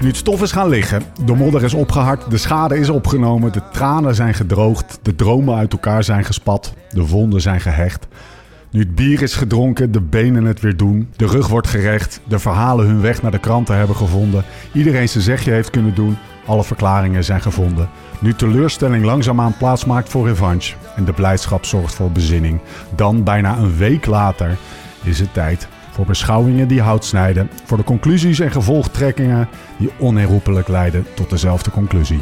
Nu het stof is gaan liggen, de modder is opgehard, de schade is opgenomen, de tranen zijn gedroogd, de dromen uit elkaar zijn gespat, de wonden zijn gehecht. Nu het bier is gedronken, de benen het weer doen, de rug wordt gerecht, de verhalen hun weg naar de kranten hebben gevonden, iedereen zijn zegje heeft kunnen doen, alle verklaringen zijn gevonden. Nu teleurstelling langzaamaan plaatsmaakt voor revanche en de blijdschap zorgt voor bezinning, dan bijna een week later is het tijd voor beschouwingen die hout snijden, voor de conclusies en gevolgtrekkingen die onherroepelijk leiden tot dezelfde conclusie.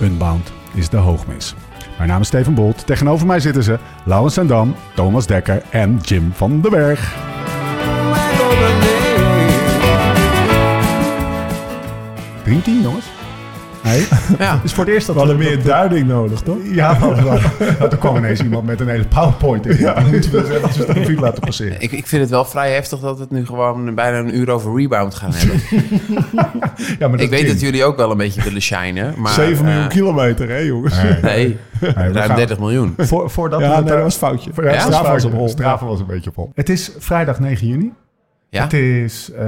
Unbound is de hoogmis. Mijn naam is Steven Bolt. Tegenover mij zitten ze Laurens Sendam, Thomas Dekker en Jim van den Berg. Dream team, jongens. Nee? Ja. is voor het eerst dat We hadden we- meer dat- duiding nodig, toch? Ja, wel. er kwam ineens iemand met een hele PowerPoint in. Ja. moeten we even de revue laten passeren. Ik, ik vind het wel vrij heftig dat we het nu gewoon bijna een uur over rebound gaan hebben. Ja, maar ik weet dat jullie ook wel een beetje willen shinen. Maar, 7 miljoen eh, kilometer, hè, jongens? Nee. Nee, ruim gaan- 30 miljoen. Voor, voordat Ja, we nee, het dat er- was foutje. Ja, Ja? Strava was op hol. hol. Strava was een beetje op hol. Het is vrijdag 9 juni. Ja? Het is eh,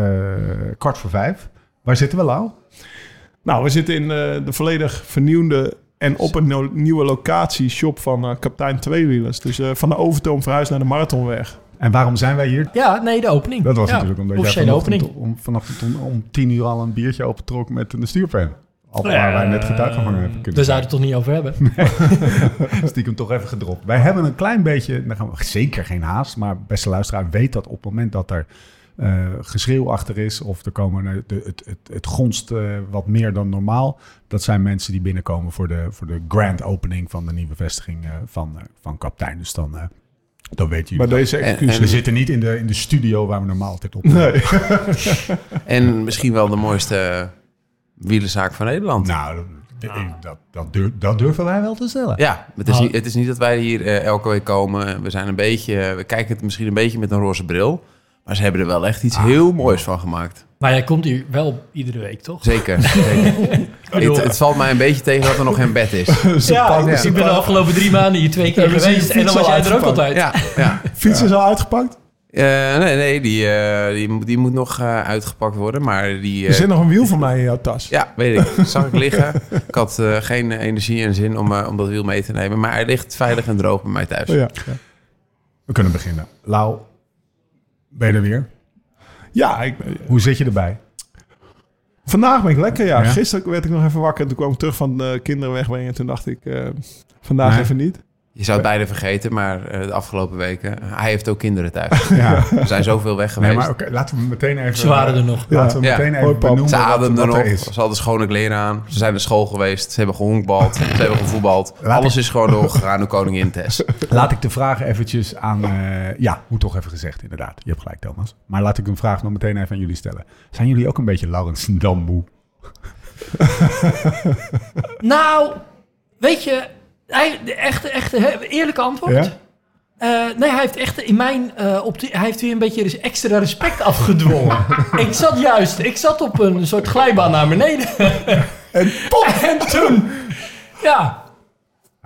kwart voor vijf. Waar zitten we, Lau? Nou, we zitten in eh, de volledig vernieuwde en op een no- nieuwe locatie shop van eh, kapitein Tweewielers. Dus eh, van de Overtoom verhuisd naar de Marathonweg. En waarom zijn wij hier? Ja, nee, de opening. Dat was ja, natuurlijk omdat jij vanochtend opening. om, vanochtend om, om tien uur al een biertje opentrok met een stuurpen. Al waar wij net getuigen van hebben kunnen Daar zouden we het toch niet over hebben. Stiekem toch even gedropt. Wij hebben een klein beetje, dan gaan we zeker geen haast, maar beste luisteraar weet dat op het moment dat er eh, geschreeuw achter is of er komen de, het, het, het gonst eh, wat meer dan normaal. Dat zijn mensen die binnenkomen voor de, voor de grand opening van de nieuwe vestiging eh, van, van kapitein. Dus dan, eh, dan weet Maar je. deze En- excuus... en- We zitten niet in de, in de studio waar we normaal altijd op. Nee. En misschien wel de mooiste wielerzaak van Nederland. Nou, dat, dat, dat, durf- dat durven wij wel te stellen. Ja, het is, Nou. niet, het is niet dat wij hier elke week komen. We zijn een beetje, we kijken het misschien een beetje met een roze bril. Maar ze hebben er wel echt iets Ah. heel moois van gemaakt. Maar jij komt hier wel iedere week, toch? Zeker. zeker. het, het valt mij een beetje tegen dat er nog geen bed is. Ja, Ja. ik ben de afgelopen drie maanden hier twee keer geweest. En dan was jij er ook altijd. Ja, ja. Fiets is al uitgepakt? Eh, nee, nee die, eh, die, moet- die moet nog eh, uitgepakt worden. Maar die... Er zit nog een wiel van mij in jouw tas. Ja, weet ik. Zag ik liggen. Ik had eh, geen energie en zin om, eh, om dat wiel mee te nemen. Maar hij ligt veilig en droog bij mij thuis. Oh, ja. We kunnen beginnen. Lau, ben je er weer? ja, ik, Hoe zit je erbij? vandaag ben ik lekker, ja. Ja? Gisteren werd ik nog even wakker. Toen kwam ik terug van de kinderen wegbrengen. Toen dacht ik, eh, vandaag Nee. even niet. Je zou het bijna vergeten, maar eh, de afgelopen weken... Hij heeft ook kinderen thuis. Ja. We zijn zoveel weg geweest. Nee, maar oké, laten we meteen even... Ze waren er nog. Laten we Ja. meteen Hoi, even benoemen Ze ademden nog. er is. Ze hadden schone kleren aan. Ze zijn naar school geweest. Ze hebben gehonkbald. Ze hebben gevoetbald. Laat Alles ik- is gewoon doorgegaan door koningin Tess. Laat ik de vraag eventjes aan... eh, ja, moet toch even gezegd, inderdaad. Je hebt gelijk, Thomas. Maar laat ik een vraag nog meteen even aan jullie stellen. Zijn jullie ook een beetje Laurens Dam moe? Nou, weet je, hij, de echte, echte, eerlijke antwoord. Ja? Eh, nee, hij heeft echt in mijn op hij heeft weer een beetje extra respect afgedwongen. ik zat juist, ik zat op een soort glijbaan naar beneden. en en toen, ja,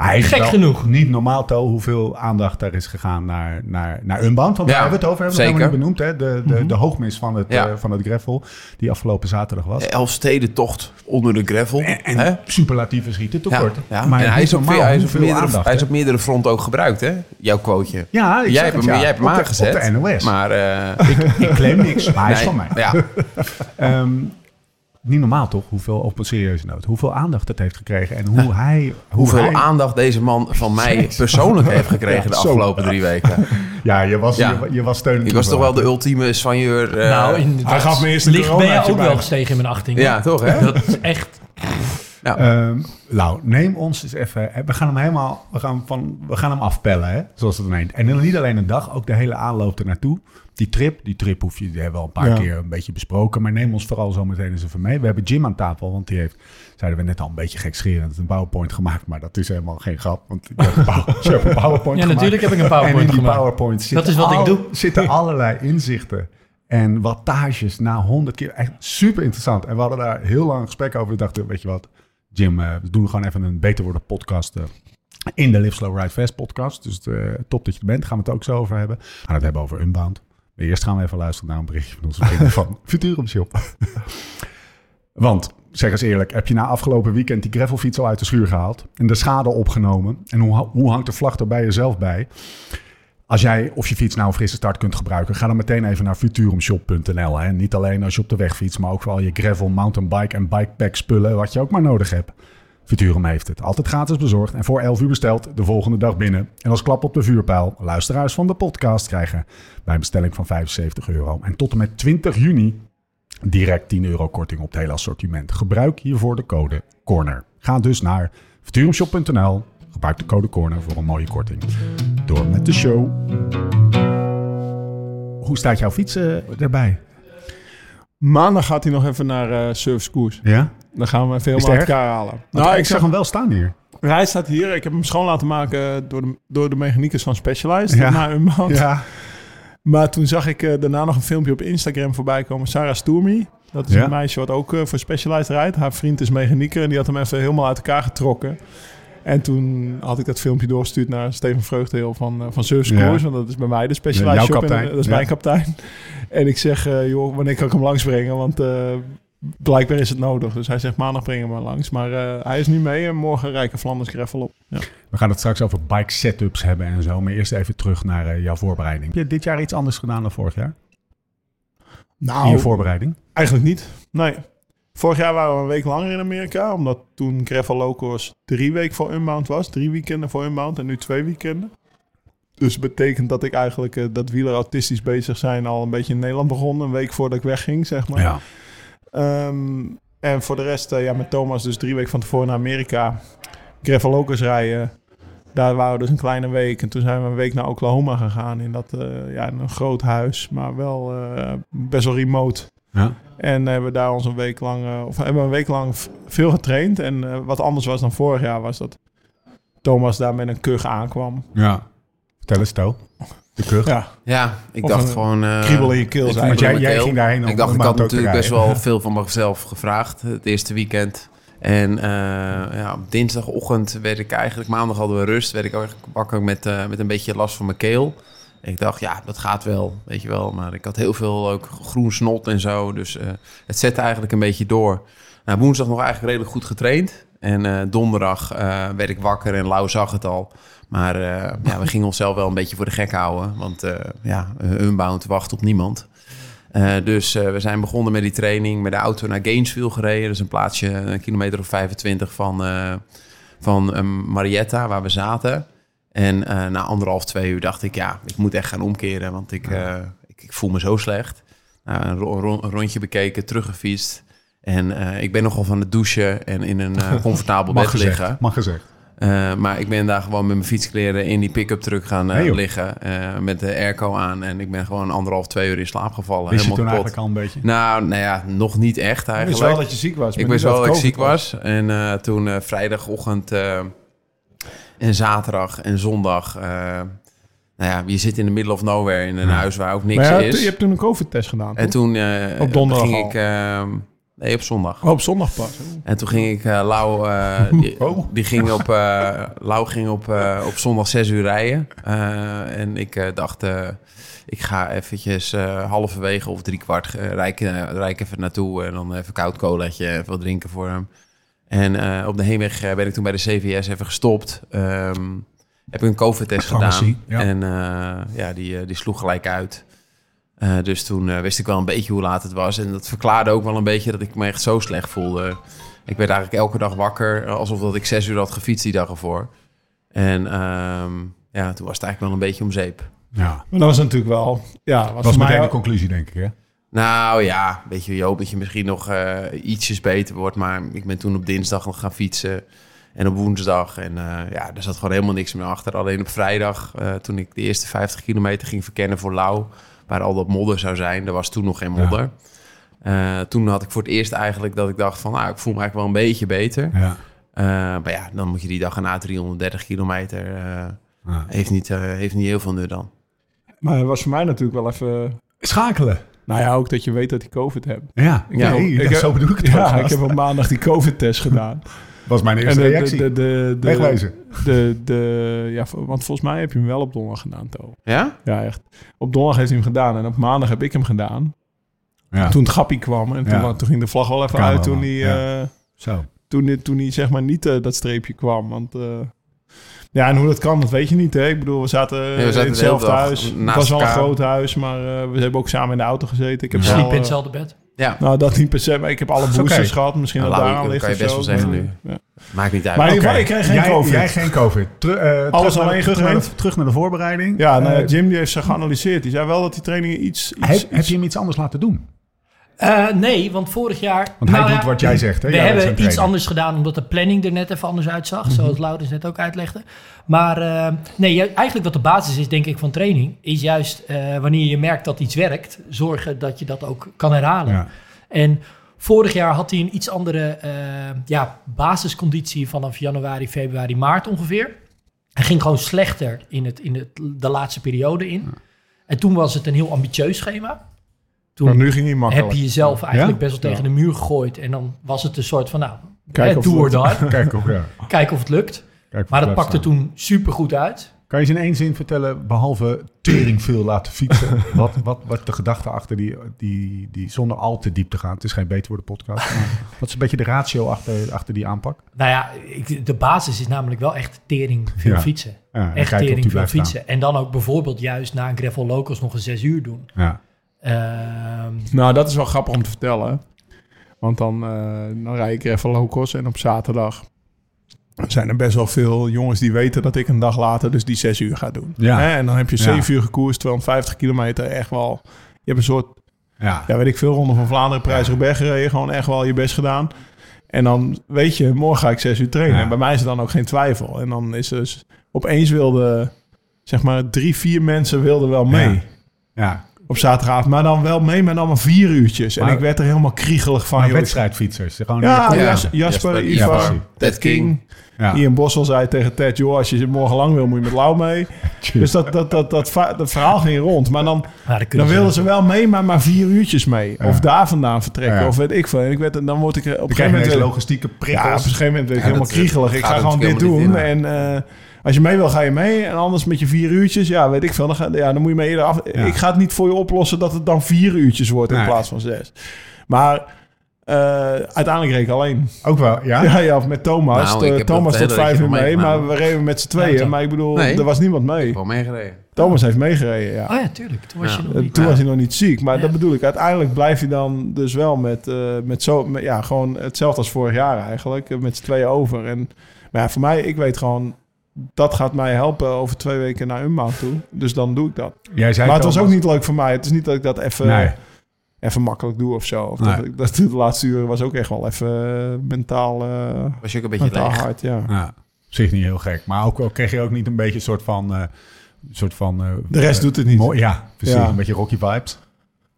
Hij is Gek wel genoeg. Niet normaal, To, hoeveel aandacht er is gegaan naar, naar, naar Unbound. Want Ja, daar hebben we het over, hebben we helemaal niet benoemd. Hè? De, de, de hoogmis van het, Ja. eh, van het gravel, die afgelopen zaterdag was. Elfstedentocht onder de gravel. En hè? superlatieve schieten tekort. ja. Maar en hij is, op, normaal hij, is op meerdere, aandacht, hij is op meerdere fronten ook gebruikt, hè? Jouw quoteje. Ja, ik Jij zeg hebt het, hem, ja. jij hebt hem Op de- aangezet. Op de NOS. Maar eh, ik, ik claim niks, maar hij is nee, van mij. Ja, Ehm, niet normaal toch, hoeveel, op een serieuze noot, hoeveel aandacht het heeft gekregen en hoe hij... Hoe hoeveel hij, aandacht deze man van mij persoonlijk heeft gekregen de zo. afgelopen drie weken. Ja, je was, Ja. Je, je was steunend. Ik was toch wel de ultieme soigneur. eh, nou, in hij gaf me eerst een licht ben je ook bij. wel gestegen in mijn achting. Ja, toch hè? Dat is echt, Ja. Ehm, Lau, neem ons eens even. We gaan hem helemaal. We gaan, van, we gaan hem afpellen, hè, zoals het heet. En dan niet alleen een dag, ook de hele aanloop ernaartoe. Die trip, die trip hoef je, die hebben we al een paar Ja. keer een beetje besproken. Maar neem ons vooral zo meteen eens even mee. We hebben Jim aan tafel, want die heeft, zeiden we net al, een beetje gekscherend een PowerPoint gemaakt. Maar dat is helemaal geen grap, want je hebt een, power- je hebt een PowerPoint Ja, gemaakt. natuurlijk heb ik een En PowerPoint in die gemaakt. PowerPoint zitten, Dat is wat ik doe. zitten allerlei inzichten en wattages na honderd keer. Echt super interessant. En we hadden daar heel lang gesprek over. We dachten, weet je wat, Jim, eh, we doen gewoon even een Beter Worden podcast eh, in de Live Slow Ride Fast podcast. Dus eh, top dat je er bent. Gaan we het ook zo over hebben. We gaan het hebben over Unbound. Maar eerst gaan we even luisteren naar een berichtje van onze vrienden van Futurum Shop. Want, zeg eens eerlijk, heb je na afgelopen weekend die gravelfiets al uit de schuur gehaald en de schade opgenomen? En hoe, hoe hangt de vlag er bij jezelf bij? Als jij of je fiets nou een frisse start kunt gebruiken, ga dan meteen even naar futurumshop.nl. Hè. Niet alleen als je op de weg fietst, maar ook voor al je gravel, mountainbike en bikepack spullen, wat je ook maar nodig hebt. Futurum heeft het. Altijd gratis bezorgd en voor 11 uur besteld, de volgende dag binnen. En als klap op de vuurpijl, luisteraars van de podcast krijgen bij een bestelling van 75 euro. En tot en met 20 juni direct 10 euro korting op het hele assortiment. Gebruik hiervoor de code CORNER. Ga dus naar futurumshop.nl, gebruik de code CORNER voor een mooie korting. Door met de show. Hoe staat jouw fiets eh, erbij? Maandag gaat hij nog even naar eh Service Koers. Ja? Dan gaan we even Is helemaal het uit elkaar halen. Nou, Nou, ik zag hem wel staan hier. Hij staat hier. Ik heb hem schoon laten maken door de, door de mechaniekers van Specialized. Ja. Na Unbound. Ja. Maar toen zag ik eh, daarna nog een filmpje op Instagram voorbij komen. Sarah Stoermi. Dat is Ja. een meisje wat ook eh, voor Specialized rijdt. Haar vriend is mechanieker en die had hem even helemaal uit elkaar getrokken. En toen had ik dat filmpje doorgestuurd naar Steven Vreugdeheel van, eh, van Service Ja. Want dat is bij mij de Specialized Jouw shop. En, kapitein. dat is mijn kapitein. En ik zeg, eh, joh, wanneer kan ik hem langsbrengen? Want eh, blijkbaar is het nodig. Dus hij zegt, maandag breng hem maar langs. Maar hij is nu mee en morgen rijken Flanders Gravel op. Ja. We gaan het straks over bike setups hebben en zo. Maar eerst even terug naar jouw voorbereiding. Heb je dit jaar iets anders gedaan dan vorig jaar? In Nou, je voorbereiding? Eigenlijk niet. Nee. Vorig jaar waren we een week langer in Amerika. Omdat toen Gravel Locos drie weken voor Unbound was. Drie weekenden voor Unbound en nu twee weekenden. Dus betekent dat ik eigenlijk eh, dat wieler autistisch bezig zijn al een beetje in Nederland begon. Een week voordat ik wegging, zeg maar. Ja. Ehm, en voor de rest, eh, ja, met Thomas dus drie weken van tevoren naar Amerika. Gravel Locos rijden. Daar waren we dus een kleine week. En toen zijn we een week naar Oklahoma gegaan. In dat, eh, ja, in een groot huis. Maar wel best wel remote. ja. En hebben we daar ons een week lang, eh, of hebben we een week lang veel getraind. En eh, wat anders was dan vorig jaar was dat Thomas daar met een kug aankwam. Ja. Vertel eens, To. De kug. Ja, Ja, ik Of dacht een gewoon... eh, kriebel in je keel. Want jij, ging daarheen om Ik dacht, ik had natuurlijk best wel veel van mezelf gevraagd het eerste weekend. En eh, ja, op dinsdagochtend werd ik eigenlijk, maandag hadden we rust, werd ik eigenlijk wakker met, eh, met een beetje last van mijn keel. Ik dacht, ja, dat gaat wel, weet je wel. Maar ik had heel veel ook groen snot en zo, dus eh, het zette eigenlijk een beetje door. Nou, woensdag nog eigenlijk redelijk goed getraind. En eh, donderdag eh, werd ik wakker en Lau zag het al. Maar ja, we gingen onszelf wel een beetje voor de gek houden. Want ja, Unbound wacht op niemand. Dus we zijn begonnen met die training met de auto naar Gainesville gereden. Dat is een plaatsje, een kilometer of 25 van, van Marietta, waar we zaten. En eh, na anderhalf, twee uur dacht ik, ja, ik moet echt gaan omkeren. Want ik, eh, ik, ik voel me zo slecht. Nou, een, ro- ro- een rondje bekeken, teruggefietst. En eh, ik ben nogal van het douchen en in een comfortabel bed gezegd. liggen. Mag gezegd. Maar ik ben daar gewoon met mijn fietskleren in die pick-up truck gaan liggen. met de airco aan. En ik ben gewoon anderhalf, twee uur in slaap gevallen. Wist je toen eigenlijk al een beetje? Nou, nou ja, nog niet echt ik wist eigenlijk. wel dat je ziek was. ik wist wel dat ik ziek was. En eh, toen vrijdagochtend en zaterdag en zondag... eh, nou ja, je zit in de middle of nowhere in een Ja. huis waar ook niks Maar ja, is. je hebt toen een COVID-test gedaan. En toen eh, Op donderdag ging al. ik... eh, nee, op zondag. Oh, op zondag pas. En toen ging ik, eh Lau, eh, die, Oh. die ging op, eh Lau ging op, eh, op zondag 6 uur rijden. Eh, en ik dacht, eh, ik ga eventjes eh, halverwege of drie kwart uh, rijk, rijk even naartoe. En dan even koud colaatje, even wat drinken voor hem. En eh, op de heenweg eh, ben ik toen bij de CVS even gestopt. Ehm, heb ik een COVID-test gedaan. Ja. En eh, ja, die, eh, die sloeg gelijk uit. Eh, dus toen eh, wist ik wel een beetje hoe laat het was. En dat verklaarde ook wel een beetje dat ik me echt zo slecht voelde. Ik werd eigenlijk elke dag wakker, alsof dat ik zes uur had gefietst die dag ervoor. En ehm, ja, toen was het eigenlijk wel een beetje om zeep. Ja. Maar dat was natuurlijk wel... Ja, was, Dat was meteen mij de conclusie, denk ik, hè? Nou ja, weet je, je hoopt dat je misschien nog eh, ietsjes beter wordt. Maar ik ben toen op dinsdag nog gaan fietsen. En op woensdag. En eh, ja, er zat gewoon helemaal niks meer achter. Alleen op vrijdag, eh, toen ik de eerste 50 kilometer ging verkennen voor Lau... waar al dat modder zou zijn, er was toen nog geen modder. Eh, toen had ik voor het eerst eigenlijk dat ik dacht van... nou, ik voel me eigenlijk wel een beetje beter. Ja. Eh, maar ja, dan moet je die dag na 330 kilometer... eh, Ja. heeft, niet, eh, heeft niet heel veel nut dan. Maar het was voor mij natuurlijk wel even... Schakelen. Nou ja, ook dat je weet dat ik COVID heb. Ja, Ik ja ik heb- zo bedoel ik het Ja, ik heb op maandag die COVID-test gedaan. was mijn En eerste de, reactie. de, de, de, Wegwezen. De, de, ja, want volgens mij heb je hem wel op donderdag gedaan, To. Ja? Ja, echt. Op donderdag heeft hij hem gedaan en op maandag heb ik hem gedaan. ja. Toen het Gappie kwam en toen, Ja. toen ging de vlag wel even uit toen hij, ja. eh, Zo. toen, hij- toen hij zeg maar niet eh, dat streepje kwam. Want eh, ja, en hoe dat kan, dat weet je niet. Hè? Ik bedoel, we zaten, we zaten in hetzelfde huis. Het was wel een groot huis, maar eh, we hebben ook samen in de auto gezeten. Ik heb Sliep in eh, hetzelfde bed. Ja, nou, dat niet per se, maar ik heb alle boosters gehad. Misschien Nou, dat Lau, daaraan dat ligt kan je of best zo. wel zeggen Ja. maakt niet uit. Maar geval, ik kreeg geen jij, COVID. Jij geen COVID. Teru- eh, Alles terug, naar, alleen terug, naar de, terug naar de voorbereiding. Ja, nou, ja, Jim die heeft ze geanalyseerd. Die zei wel dat die trainingen iets... iets, heb, heb iets- je hem iets anders laten doen? Eh, nee, want vorig jaar... Want hij nou doet wat jij zegt. Hè? We hebben iets anders gedaan omdat de planning er net even anders uitzag. Mhm. Zoals Laurens net ook uitlegde. Maar eh, nee, eigenlijk wat de basis is, denk ik, van training... is juist eh, wanneer je merkt dat iets werkt... zorgen dat je dat ook kan herhalen. Ja. En vorig jaar had hij een iets andere ja, basisconditie... vanaf januari, februari, maart ongeveer. Hij ging gewoon slechter in, het, in het, de laatste periode in. En toen was het een heel ambitieus schema. Toen Maar nu ging hij makkelijk. heb je jezelf eigenlijk Ja? best wel tegen de muur gegooid. En dan was het een soort van, nou, Kijk eh, of do or het die. Kijk ook, ja. Kijken of het lukt. Kijk, Maar dat pakte staan. toen super goed uit. Kan je eens in één zin vertellen, behalve tering veel laten fietsen, wat, wat, wat de gedachte achter die, die, die, zonder al te diep te gaan, het is geen beter worden podcast, maar wat is een beetje de ratio achter, achter die aanpak? Nou ja, ik, de basis is namelijk wel echt tering veel Ja. fietsen. Ja, Echt of tering veel fietsen. En dan ook bijvoorbeeld juist na een gravel locals nog een zes uur doen. Ja. Ehm, Nou, dat is wel grappig om te vertellen. Want dan, eh, dan rijd ik even locals en op zaterdag zijn er best wel veel jongens die weten dat ik een dag later dus die zes uur ga doen. Ja. Hè, En dan heb je Ja. zeven uur gekoerst, 250 kilometer, echt wel... Je hebt een soort, Ja. ja weet ik veel, Ronde van Vlaanderen, prijs Roubaix gereden. Gewoon echt wel je best gedaan. En dan weet je, morgen ga ik zes uur trainen. Ja. En bij mij is er dan ook geen twijfel. En dan is dus opeens wilde, zeg maar, drie, vier mensen wilden wel mee. Ja. Op zaterdagavond, maar dan wel mee met allemaal vier uurtjes. En ik werd er helemaal kriegelig van. Maar joh. wedstrijdfietsers. Gewoon Ja, Ja. Jas- Jasper, Jasper, Ivar, Ted King. ja. Ian Bossel zei tegen Ted, joh, als je ze morgen lang wil, moet je met Lau mee. Dus dat, dat, dat, dat, dat verhaal ging rond. Maar dan, dan wilden ze wel mee, maar maar vier uurtjes mee. Ja. Of daar vandaan vertrekken, Ja. of weet ik veel. En ik werd, dan word ik er op een Dan gegeven moment... logistieke ja, op een prikkels. gegeven moment werd ik Ja, helemaal dat- kriegelig. Ik ga gewoon dit doen. En eh, als je mee wil, ga je mee. En anders met je vier uurtjes, ja, weet ik veel. Dan, ga, ja, dan moet je mee eerder af. Ja. Ik ga het niet voor je oplossen dat het dan vier uurtjes wordt in Nee. plaats van zes. Maar eh, uiteindelijk reed ik alleen. Ook wel, ja? Ja, ja, of met Thomas. Nou, De- ik heb Thomas tot vijf uur mee, maar we reden met z'n tweeën. maar ik bedoel, Nee. er was niemand mee. Wel meegereden. Thomas heeft meegereden, ja. Oh ja, tuurlijk. Toen was Ja. je nog Eh, niet... Toen Ja. was hij nog niet ziek. Maar Ja. dat bedoel ik. Uiteindelijk blijf je dan dus wel met, eh, met zo... Met, ja, gewoon hetzelfde als vorig jaar eigenlijk. eh, Met z'n tweeën over. En maar ja, voor mij, ik weet gewoon... Dat gaat mij helpen over twee weken naar Unbound toe. Dus dan doe ik dat. Jij zei maar het was ook niet leuk voor mij. Het is niet dat ik dat even... Nee. Even makkelijk doe of zo. Of Nee. dat, ik- dat de laatste uren was ook echt wel even eh, mentaal, eh, Was je ook een beetje mentaal leeg. hard. Ja. Ja, op zich niet heel gek. Maar ook, ook kreeg je ook niet een beetje een soort van... eh, soort van eh, De rest doet het niet. mooi- ja, precies. Ja. Een beetje Rocky vibes.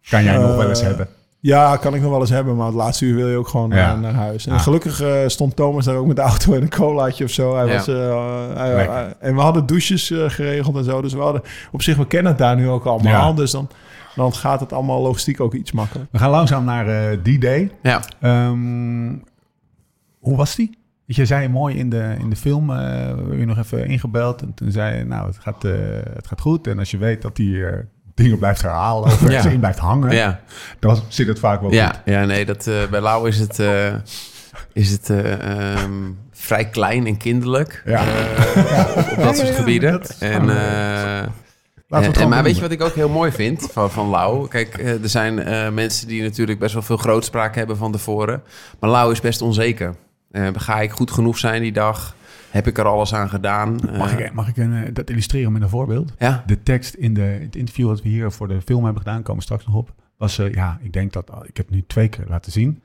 Kan jij nog wel eens hebben. Ja, kan ik nog wel eens hebben, maar het laatste uur wil je ook gewoon Ja. eh, naar huis. En Ja. gelukkig eh, stond Thomas daar ook met de auto en een colaatje of zo. Hij Ja. was, eh, hij- en we hadden douches eh, geregeld en zo. Dus we hadden op zich, we kennen het daar nu ook allemaal. Ja. Dus dan, dan gaat het allemaal logistiek ook iets makkelijker. We gaan langzaam naar eh, die day. Ja. Ehm, hoe was die? Weet Je zei mooi in de, in de film, eh we je nog even ingebeld. En toen zei je, nou, het gaat, eh, het gaat goed. En als je weet dat die eh, dingen blijft herhalen of Ja. in blijft hangen, Ja, dan zit het vaak wel goed. ja, ja nee, dat, eh, bij Lau is het, eh, is het eh, ehm, vrij klein en kinderlijk. Ja. op, op dat soort ja, gebieden. dat en, maar weet je wat ik ook heel mooi vind van, van Lau? Kijk, er zijn mensen die natuurlijk best wel veel grootspraak hebben van tevoren. Maar Lau is best onzeker. Ga ik goed genoeg zijn die dag? Heb ik er alles aan gedaan? Mag Eh, ik, mag ik een, eh, dat illustreren met een voorbeeld? Ja, De tekst in de, het interview dat we hier voor de film hebben gedaan, komen we straks nog op. was, eh, ja, ik denk dat, ik heb nu twee keer laten zien.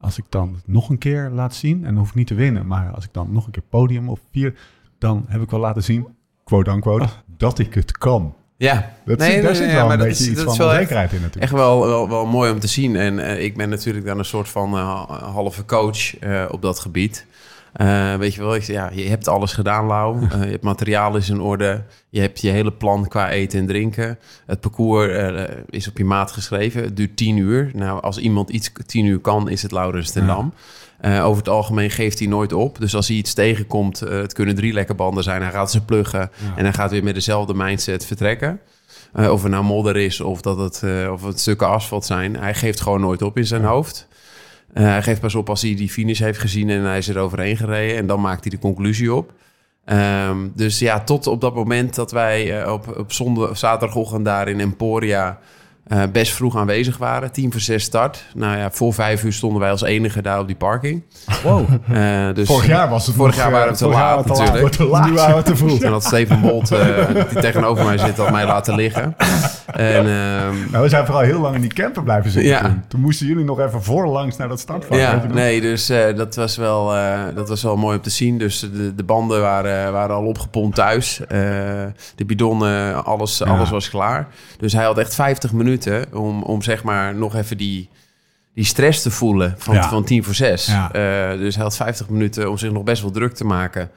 Als ik dan nog een keer laat zien, en dan hoef ik niet te winnen, maar als ik dan nog een keer podium of vier, dan heb ik wel laten zien, quote unquote, dat ik het kan. Ja, Dat Nee, zit, daar nee, zit wel een beetje is- iets van onzekerheid in natuurlijk. echt wel, wel, wel mooi om te zien. En eh, ik ben natuurlijk dan een soort van eh, halve coach eh, op dat gebied. Eh, weet je wel, ja, je hebt alles gedaan, Lau. Eh, je hebt materiaal is in orde. Je hebt je hele plan qua eten en drinken. Het parcours eh, is op je maat geschreven. Het duurt tien uur. Nou, als iemand iets tien uur kan, is het Laurens ten. Dam. Eh, over het algemeen geeft hij nooit op. Dus als hij iets tegenkomt, eh, het kunnen drie lekke banden zijn. Hij gaat ze pluggen en hij gaat weer met dezelfde mindset vertrekken. Eh, of er nou modder is of dat het, eh, of het stukken asfalt zijn. Hij geeft gewoon nooit op in zijn hoofd. Eh, hij geeft pas op als hij die finish heeft gezien en hij is er overheen gereden. En dan maakt hij de conclusie op. Ehm, dus ja, tot op dat moment dat wij eh, op, op zondag, zaterdagochtend daar in Emporia eh, best vroeg aanwezig waren. Tien voor zes start. Nou ja, voor vijf uur stonden wij als enige daar op die parking. Wow. Eh, dus Vorig jaar was het Vorig nog, jaar eh, waren we te vorig jaar laat te natuurlijk. Te laat. Nu waren we te vroeg. En had Steven Bolt, eh, die tegenover mij zit, had mij laten liggen. En ehm, Nou, we zijn vooral heel lang in die camper blijven zitten Ja. toen. Toen moesten jullie nog even voorlangs naar dat startvak. ja, nee, dus eh, dat, was wel, eh, dat was wel mooi om te zien. Dus de, de banden waren, waren al opgepompt thuis. Eh, de bidon, eh, alles, Ja. alles was klaar. Dus hij had echt 50 minuten om, om zeg maar nog even die, die stress te voelen van, Ja. van 10 voor 6. Ja. Eh, dus hij had 50 minuten om zich nog best wel druk te maken.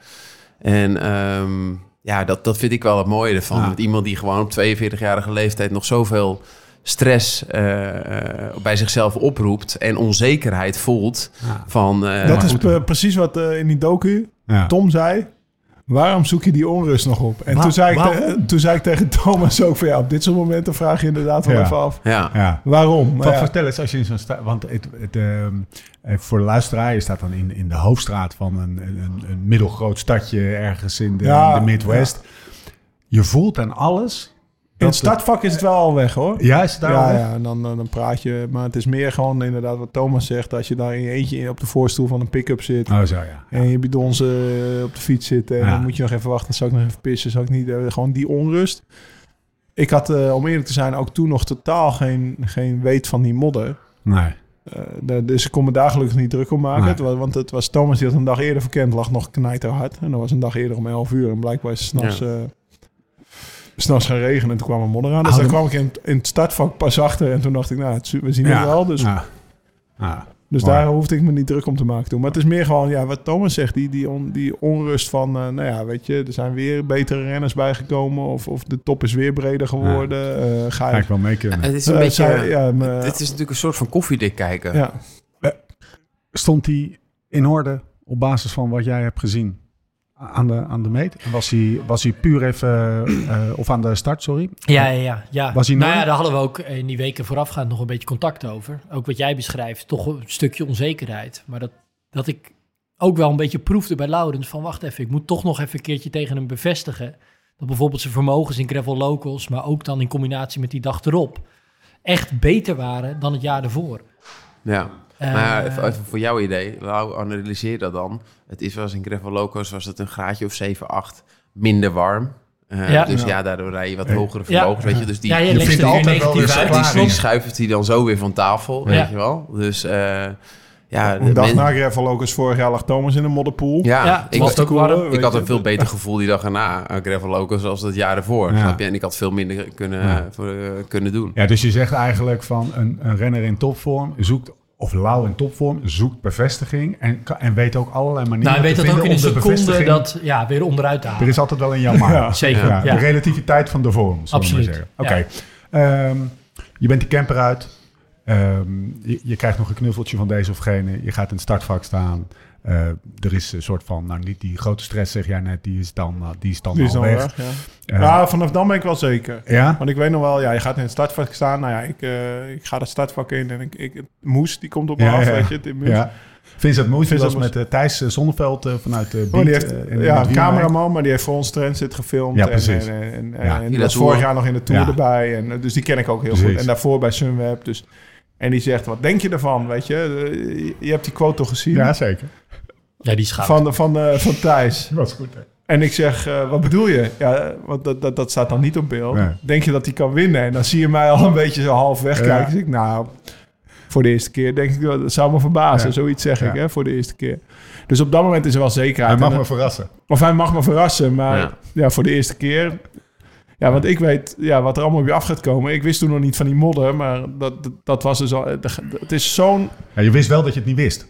En ehm, ja, dat, dat vind ik wel het mooie ervan. Iemand die gewoon op 42-jarige leeftijd nog zoveel stress eh, eh, bij zichzelf oproept en onzekerheid voelt Ja. van... eh, Dat is goed. precies wat in die docu Ja. Tom zei. Waarom zoek je die onrust nog op? En Wa- toen, zei ik toen zei ik tegen Thomas ook van ja, op dit soort momenten vraag je inderdaad wel Ja. even af. ja, Ja. Waarom? Maar ja, Vertel eens als je in zo'n straat... Want het, het, ehm, eh, voor de luisteraar, je staat dan in, in de hoofdstraat van een, een, een middelgroot stadje ergens in de, Ja, in de Midwest. Je voelt aan alles... in het startvak is het wel al weg hoor. Ja, is het daar al ja, weg? ja, en dan, dan dan praat je. Maar het is meer gewoon inderdaad wat Thomas zegt. Als je daar in je eentje op de voorstoel van een pick-up zit. Oh, zo ja. En je bidons eh, op de fiets zitten. En Ja. dan moet je nog even wachten. Zou ik nog even pissen? Zou ik niet? eh, gewoon die onrust. Ik had, eh, om eerlijk te zijn, ook toen nog totaal geen, geen weet van die modder. Nee. Eh, de- dus ik kon me daar gelukkig niet druk om maken. Nee. Het was, want het was Thomas die had een dag eerder verkend, lag nog knijterhard. En dat was een dag eerder om 11 uur. En blijkbaar is s'nachts Ja. S'nachts gaan regenen. En toen kwam er modder aan. Dus daar de- kwam ik in, in het startvak pas achter. En toen dacht ik, nou, het, we zien het wel. Dus, Ja. Ja. dus daar hoefde ik me niet druk om te maken toen. Maar het is meer gewoon, ja, wat Thomas zegt. Die, die, on- die onrust van, eh, nou ja, weet je. Er zijn weer betere renners bijgekomen. Of, of de top is weer breder geworden. Eh, ga ik wel mee kunnen. het is een eh, beetje... zij- ja, me- het is natuurlijk een soort van koffiedik kijken. ja. Stond hij in orde op basis van wat jij hebt gezien aan de, aan de meet? En Was hij, was hij puur even, eh, of aan de start, sorry? Ja, ja, ja. ja. Was hij nou ja, daar hadden we ook in die weken voorafgaand nog een beetje contact over. Ook wat jij beschrijft, toch een stukje onzekerheid. Maar dat, dat ik ook wel een beetje proefde bij Laurens van... wacht even, ik moet toch nog even een keertje tegen hem bevestigen... dat bijvoorbeeld zijn vermogens in gravel locals... maar ook dan in combinatie met die dag erop... echt beter waren dan het jaar ervoor. Ja. Eh, maar even, even voor jouw idee, Lau, analyseer dat dan. Het is wel eens in Gravel Locos was het een graadje of 7, 8 minder warm. Eh, Ja. dus Ja. daardoor rij je wat hogere vermogens, weet je. Dus die, ja, je, vindt er altijd wel weer die die schuift hij dan zo weer van tafel, Ja. weet je wel. Dus eh, ja, Een dag na Gravel ook eens vorig jaar lag Thomas in een modderpool. ja, Ja, ik, was ook warm. ik had een veel beter gevoel die dag erna aan Gravel als het jaar ervoor. Ja. Snap je? En ik had veel minder kunnen, Ja. voor, eh, kunnen doen. Ja, dus je zegt eigenlijk van een, een renner in topvorm zoekt, of Lau in topvorm, zoekt bevestiging en, en weet ook allerlei manieren Nou, je weet te dat ook in een de seconde dat ja, weer onderuit te halen. Er is altijd wel een jammer. Ja. Zeker, Ja, ja. De relativiteit van de vorm, Absoluut, zeggen. Oké. Ehm, je bent die camper uit. Ehm, je, je krijgt nog een knuffeltje van deze of gene. Je gaat in het startvak staan. Eh, er is een soort van, nou niet die grote stress zeg jij net, die is dan, uh, die is dan Die is al dan weg. weg, ja. Eh, ja, vanaf dan ben ik wel zeker. ja? Want ik weet nog wel, ja, je gaat in het startvak staan. Nou ja, ik, eh, ik ga het startvak in en ik, ik, Moes, die komt op me Ja, af, ja. weet je. Het, Moes. ja. Vincent Moes, Vincent was Moes. met eh, Thijs eh, Zonneveld eh, vanuit de Oh, heeft, eh, in- ja, een cameraman, maar die heeft voor ons Transit gefilmd. Ja, en- precies. En, en, en, was dat vorig jaar nog in de Tour Ja. erbij. En, eh, dus die ken ik ook heel Precies. goed. En daarvoor bij Sunweb. Dus, en die zegt, wat denk je ervan, weet je? Eh, Je hebt die quote toch gezien? Ja, zeker. Ja, die schat. Van, van, de- van Thijs. Dat was goed, hè? En ik zeg, eh, wat bedoel je? Ja, want dat, dat, dat staat dan niet op beeld. Nee. Denk je dat hij kan winnen? En dan zie je mij al een beetje zo half wegkijken. Ja. Dus ik, nou, voor de eerste keer denk ik, wel, dat zou me verbazen. Ja. Zoiets zeg ik, hè, voor de eerste keer. Dus op dat moment is er wel zekerheid. Hij mag En, me verrassen. Of hij mag me verrassen, maar Ja. ja. voor de eerste keer. Ja, want ik weet ja, wat er allemaal op je af gaat komen. Ik wist toen nog niet van die modder, maar dat, dat, dat was dus al... Het is zo'n Ja, je wist wel dat je het niet wist.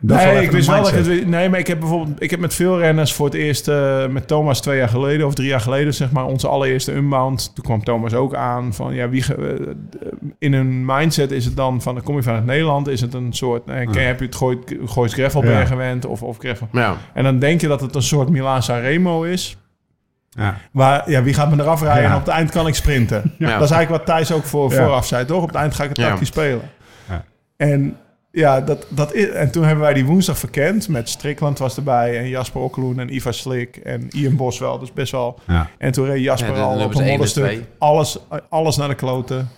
Dat nee, ik wist wel dat ik het Nee, maar ik heb bijvoorbeeld... Ik heb met veel renners voor het eerst... eh, met Thomas twee jaar geleden of drie jaar geleden... zeg maar onze allereerste unbound. Toen kwam Thomas ook aan van... Ja, wie ge- eh, in een mindset is het dan van... Dan kom je vanuit Nederland. Is het een soort... eh, ken, heb je het Gooit, Goois Gravelberg Ja. gewend? Of, of Gravel... Ja. En dan denk je dat het een soort Milaan Sanremo is. Ja. Waar, ja, wie gaat me eraf rijden Ja. en op het eind kan ik sprinten. Ja. Dat is eigenlijk wat Thijs ook voor, Ja. vooraf zei, toch? Op het eind ga ik het Ja. tactisch spelen. Ja. En ja, dat, dat is, en toen hebben wij die woensdag verkend. Met Strickland was erbij en Jasper Okkeloen en Ivar Slik en Ian Boswell. Dus best wel. Ja. En toen reed Jasper al op een modderstuk. twee. Alles, alles naar de kloten.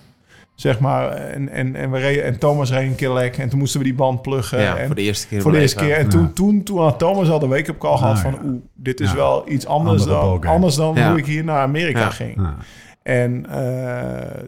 Zeg maar. En, en, en, we reden, en Thomas reed een keer lek. En toen moesten we die band pluggen. Ja, en, voor de eerste keer. voor de eerste keer. En toen, toen, toen had Thomas al de week op call gehad Ah, van... ja. oeh, dit is Ja. wel iets anders Andere dan, anders dan Ja. hoe ik hier naar Amerika Ja. ging. En eh,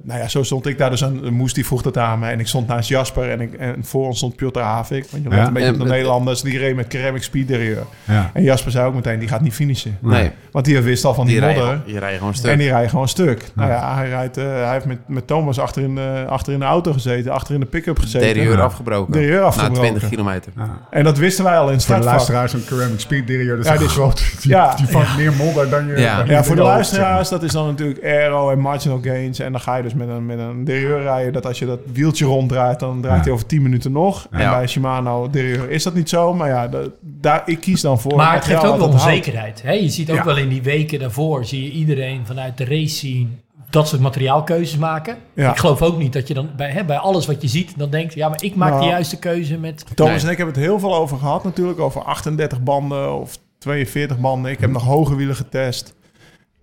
nou ja, zo stond ik daar dus aan. Moest die vroeg dat aan me. En ik stond naast Jasper. En, ik, en voor ons stond Piotr Havik. Want je Ja. een beetje En op de Nederlanders. Die reed met Ceramic Speed Derrière. Ja. En Jasper zei ook meteen, die gaat niet finishen. Nee, Want die wist al van die, die modder. rijden, die rijden gewoon stuk. En die rijdt gewoon stuk. Nou ja, hij, rijdt, eh, hij heeft met, met Thomas achter in, de, achter in de auto gezeten. Achter in de pick-up gezeten. Derieur Ja. afgebroken. Derieur Na afgebroken. 20 kilometer. En dat wisten wij al in het Voor de startvak. luisteraars, een ceramic speed derieur, dat is Ja, een die-. Die, ja. die vangt meer modder dan je... Ja. dan je Ja, voor de luisteraars, dat is dan natuurlijk aero marginal gains. En dan ga je dus met een, met een derieur rijden. Dat als je dat wieltje ronddraait, dan draait Ja. hij over 10 minuten nog. En bij Shimano derieur is dat niet zo. Maar ja, de- daar, ik kies dan voor. Maar het geeft ook wel onzekerheid. Hè? Je ziet ook Ja. wel in die weken daarvoor, zie je iedereen vanuit de race zien dat soort materiaalkeuzes maken. Ja. Ik geloof ook niet dat je dan bij, hè, bij alles wat je ziet, dan denkt, ja, maar ik maak de Nou. juiste keuze met... Thomas Nee. en ik hebben het heel veel over gehad natuurlijk. Over 38 banden of 42 banden. Ik heb nog hoge wielen getest.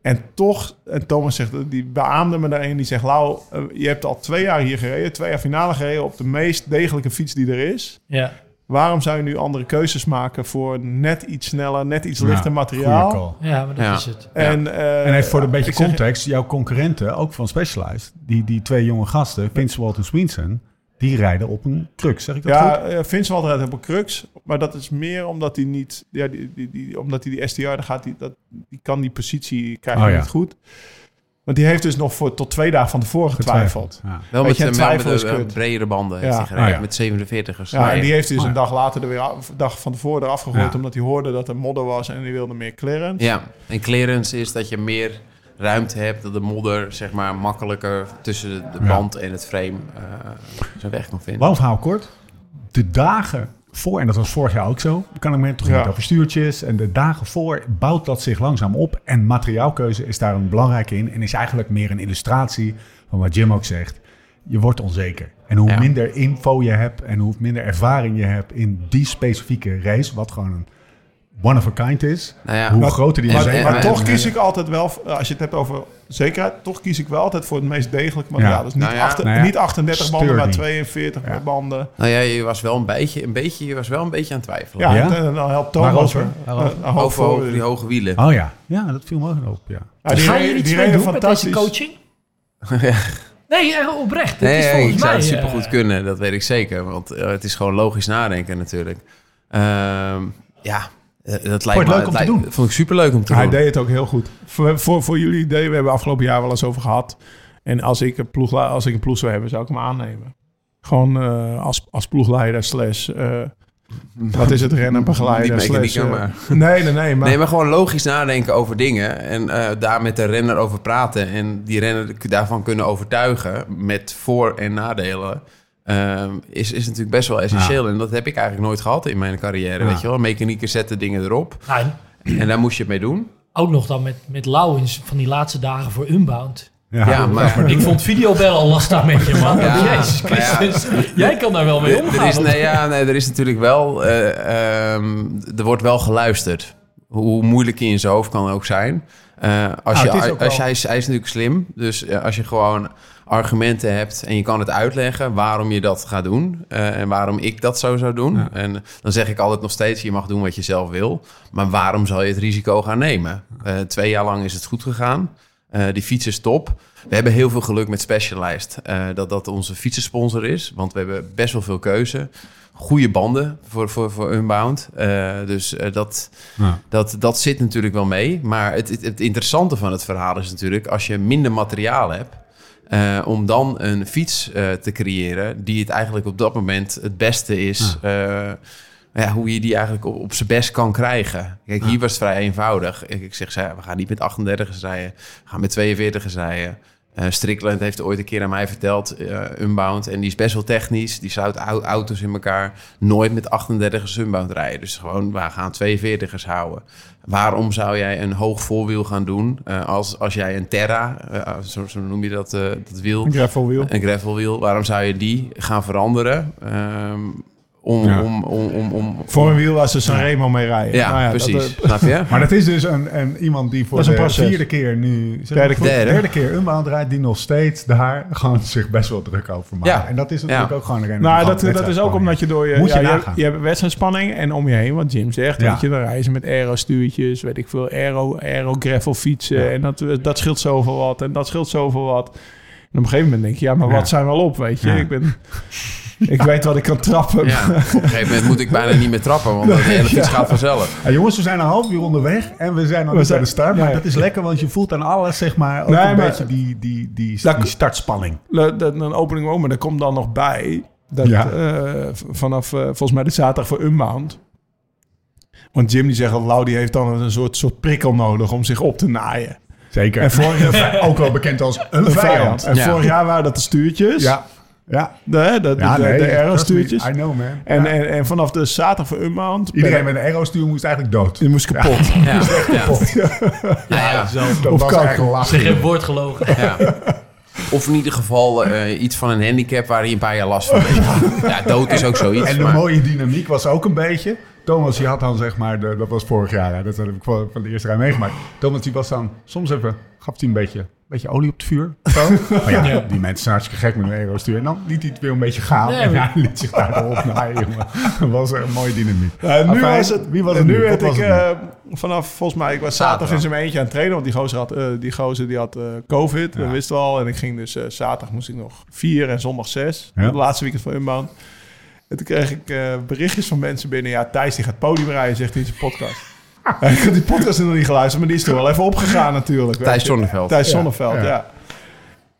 En toch, en Thomas zegt, die beaamde me daarin. Die zegt, Lau, eh, je hebt al twee jaar hier gereden. Twee jaar finale gereden op de meest degelijke fiets die er is. Ja. Waarom zou je nu andere keuzes maken voor net iets sneller, net iets Ja, lichter materiaal? call. ja, maar dat Ja. is het. En, eh, En even voor een beetje zeg- context, jouw concurrenten, ook van Specialized, die, die twee jonge gasten, Vince Walt en Swinson, die rijden op een crux, zeg ik dat Ja, goed? eh, Vince Walter rijdt op een crux. Maar dat is meer omdat hij niet... Ja, die, die, die, omdat hij die STR, daar gaat die, dat, die kan die positie krijgen Oh, ja. niet goed. Want die heeft dus nog voor tot twee dagen van tevoren getwijfeld. Ja. Wel met, je, een twijfel is met de, kut. bredere banden. Ja. heeft hij gereden, Ah, ja. Met 47ers. Ja, en die heeft hij dus Oh, een ja. dag later er weer af, dag van tevoren eraf gegooid. Ja. Omdat hij hoorde dat er modder was en die wilde meer clearance. Ja, en clearance is dat je meer ruimte hebt, dat de modder zeg maar makkelijker tussen de, band en het frame eh, zijn weg kan vinden. Lang verhaal kort. De dagen voor, en dat was vorig jaar ook zo, kan ik me toch Ja. niet over stuurtjes. En de dagen voor bouwt dat zich langzaam op. En materiaalkeuze is daar een belangrijke in. En is eigenlijk meer een illustratie van wat Jim ook zegt. Je wordt onzeker. En hoe Ja. minder info je hebt en hoe minder ervaring je hebt in die specifieke race, wat gewoon een one of a kind is, Nou ja, hoe maar- groter die en- onzekerheid Maar toch kies ik altijd wel, als je het hebt over zekerheid, toch kies ik wel altijd voor het meest degelijke materiaal. Ja. Dus niet, Nou ja. achter- Nou ja, niet 38 banden, maar sturdy. 42 Ja. banden. Nou ja, je was wel een beetje, een beetje, je was wel een beetje aan het twijfelen. Ja, Ja? en dan helpt Thomas. Eh, Over, over die hoge wielen. Oh ja, ja, dat viel me ook op. Ja. Ja, die Ga je reden- iets die mee reden doen met deze coaching? Nee, eh, oprecht. Het Nee, is nee, volgens ik zou mij... het supergoed eh, kunnen, dat weet ik zeker. Want eh, het is gewoon logisch nadenken natuurlijk. Ehm, ja, eh, dat lijkt me leuk om te lijkt- doen? Vond ik superleuk om te Hij doen. deed het ook heel goed. Voor, voor, voor jullie idee, we hebben afgelopen jaar wel eens over gehad. En als ik een ploeg, als ik een ploeg zou hebben, zou ik hem aannemen. Gewoon eh, als, als ploegleider slash... eh, wat is het? Rennenbegeleider Niet slash... eh, maar- Nee, nee, nee. Maar, Nee, maar gewoon logisch nadenken over dingen. En eh, daar met de renner over praten. En die renner daarvan kunnen overtuigen. Met voor- en nadelen. Ehm, is, is natuurlijk best wel essentieel. En dat heb ik eigenlijk nooit gehad in mijn carrière. Ja. Weet je wel? Mechaniekers zetten dingen erop. nou, En daar moest je het mee doen. ook nog dan met, met Lauwens van die laatste dagen voor Unbound. Ja, maar... Ik vond videobellen al lastig met je, man. Ja, Jezus ja. Jij kan daar wel mee Er omgaan. is, nee, ja, nee, er is natuurlijk wel... eh, ehm, er wordt wel geluisterd. Hoe moeilijk hij in zijn hoofd kan ook zijn. Eh, als Nou, je, het is ook als wel- hij, is, hij is natuurlijk slim. Dus eh, als je gewoon argumenten hebt en je kan het uitleggen waarom je dat gaat doen. eh, en waarom ik dat zo zou doen. Ja. En dan zeg ik altijd nog steeds, je mag doen wat je zelf wil. Maar waarom zal je het risico gaan nemen? Eh, twee jaar lang is het goed gegaan. Eh, die fiets is top. We hebben heel veel geluk met Specialized. dat dat onze fietsensponsor is. Want we hebben best wel veel keuze. Goede banden voor, voor, voor Unbound. Dus dat, Ja. dat, dat zit natuurlijk wel mee. Maar het, het, het interessante van het verhaal is natuurlijk... als je minder materiaal hebt... eh, om dan een fiets eh, te creëren... die het eigenlijk op dat moment het beste is... eh, ja, hoe je die eigenlijk op, op zijn best kan krijgen. Kijk, hier was het vrij eenvoudig. Ik, ik zeg, zei, we gaan niet met 38 rijden. We gaan met 42 rijden. Eh Strickland heeft ooit een keer aan mij verteld, eh, Unbound. En die is best wel technisch. Die sluit au- auto's in elkaar. Nooit met 38 Unbound rijden. Dus gewoon, we gaan 42ers houden. Waarom zou jij een hoog voorwiel gaan doen... eh, als, als jij een Terra, zo, zo noem je dat, dat wiel... Een gravelwiel. Een gravelwiel. Waarom zou je die gaan veranderen? Ehm, om, Ja. om, om, om, om, Voor een wiel waar ze Sanremo mee rijden. ja, Nou dat, precies. eh, Snap je? Maar dat is dus een, een, iemand die voor Dat is een de proces. vierde keer nu... Derde voor Derde. derde keer Unbound rijdt... die nog steeds daar gewoon zich best wel druk over maakt. Ja. En dat is natuurlijk Ja. ook gewoon een renner Nou, dat, dat is ook omdat je door je... Moet je ja, je, nagaan. je hebt wedstrijdspanning en om je heen, wat Jim zegt. Ja. Weet je, dan rijden ze met aero-stuurtjes, weet ik veel, aero, aero gravel fietsen. Ja. En dat, dat scheelt zoveel wat en dat scheelt zoveel wat. En op een gegeven moment denk je, ja, maar Ja. wat zijn we al op, weet je? Ja. Ik ben... Ik weet wat ik kan trappen. Ja, op een gegeven moment moet ik bijna niet meer trappen, want de hele fiets gaat vanzelf. Ja, jongens, we zijn een half uur onderweg en we zijn nog niet bij de start. ja, Maar ja. dat is lekker, want je voelt aan alles, zeg maar, ook Nee, een maar- beetje die, die, die, Dat- die startspanning. Een opening ook, maar er komt dan nog bij... Dat Ja. eh, vanaf eh, volgens mij de zaterdag voor Unbound... Want Jim die zegt al, Lau die heeft dan een soort, soort prikkel nodig om zich op te naaien. Zeker. En vorig, ook wel bekend als een een vijand. vijand. En Ja. vorig jaar waren dat de stuurtjes. Ja, ja. De, hè, de, ja de, nee, de trust me, aero-stuurtjes. I know, man. En, Ja. en, en vanaf de zaterdag voor Unbound... Iedereen met een aero-stuur moest eigenlijk dood. Die moest kapot. Ja, ja. Ja, ja, zo. Dat Of was eigenlijk lachen. Zeg geen woord gelogen. Ja. Of in ieder geval eh, iets van een handicap waar hij een paar jaar last van heeft. Ja, dood is ook zoiets. En de maar- mooie dynamiek was ook een beetje... Thomas, die had dan zeg maar... De, dat was vorig jaar, hè, dat heb ik van van de eerste rij meegemaakt. Thomas, die was dan... Soms even... Gaf hij een beetje, beetje olie op het vuur. Zo. Maar ja, die mensen zijn hartstikke gek met een aero-stuur. En dan liet hij het weer een beetje gaan. Nee, en hij liet zich daar erop naaien, jongen. Dat was een mooie dynamiek. Nu was het, wie was het nu nu? werd ik eh, vanaf, volgens mij, ik was zaterdag in zijn eentje aan het trainen, want die gozer had, eh, die, gozer die had eh, COVID, dat wisten we al. En ik ging dus eh, zaterdag moest ik nog vier en zondag zes, Ja. het laatste weekend van Unbound. En toen kreeg ik eh, berichtjes van mensen binnen, ja, Thijs die gaat podium rijden, zegt hij in zijn podcast. Ja, ik had die podcast nog niet geluisterd, maar die is er wel even opgegaan natuurlijk. Thijs. Zonneveld. Thijs Ja, Zonneveld, ja. ja.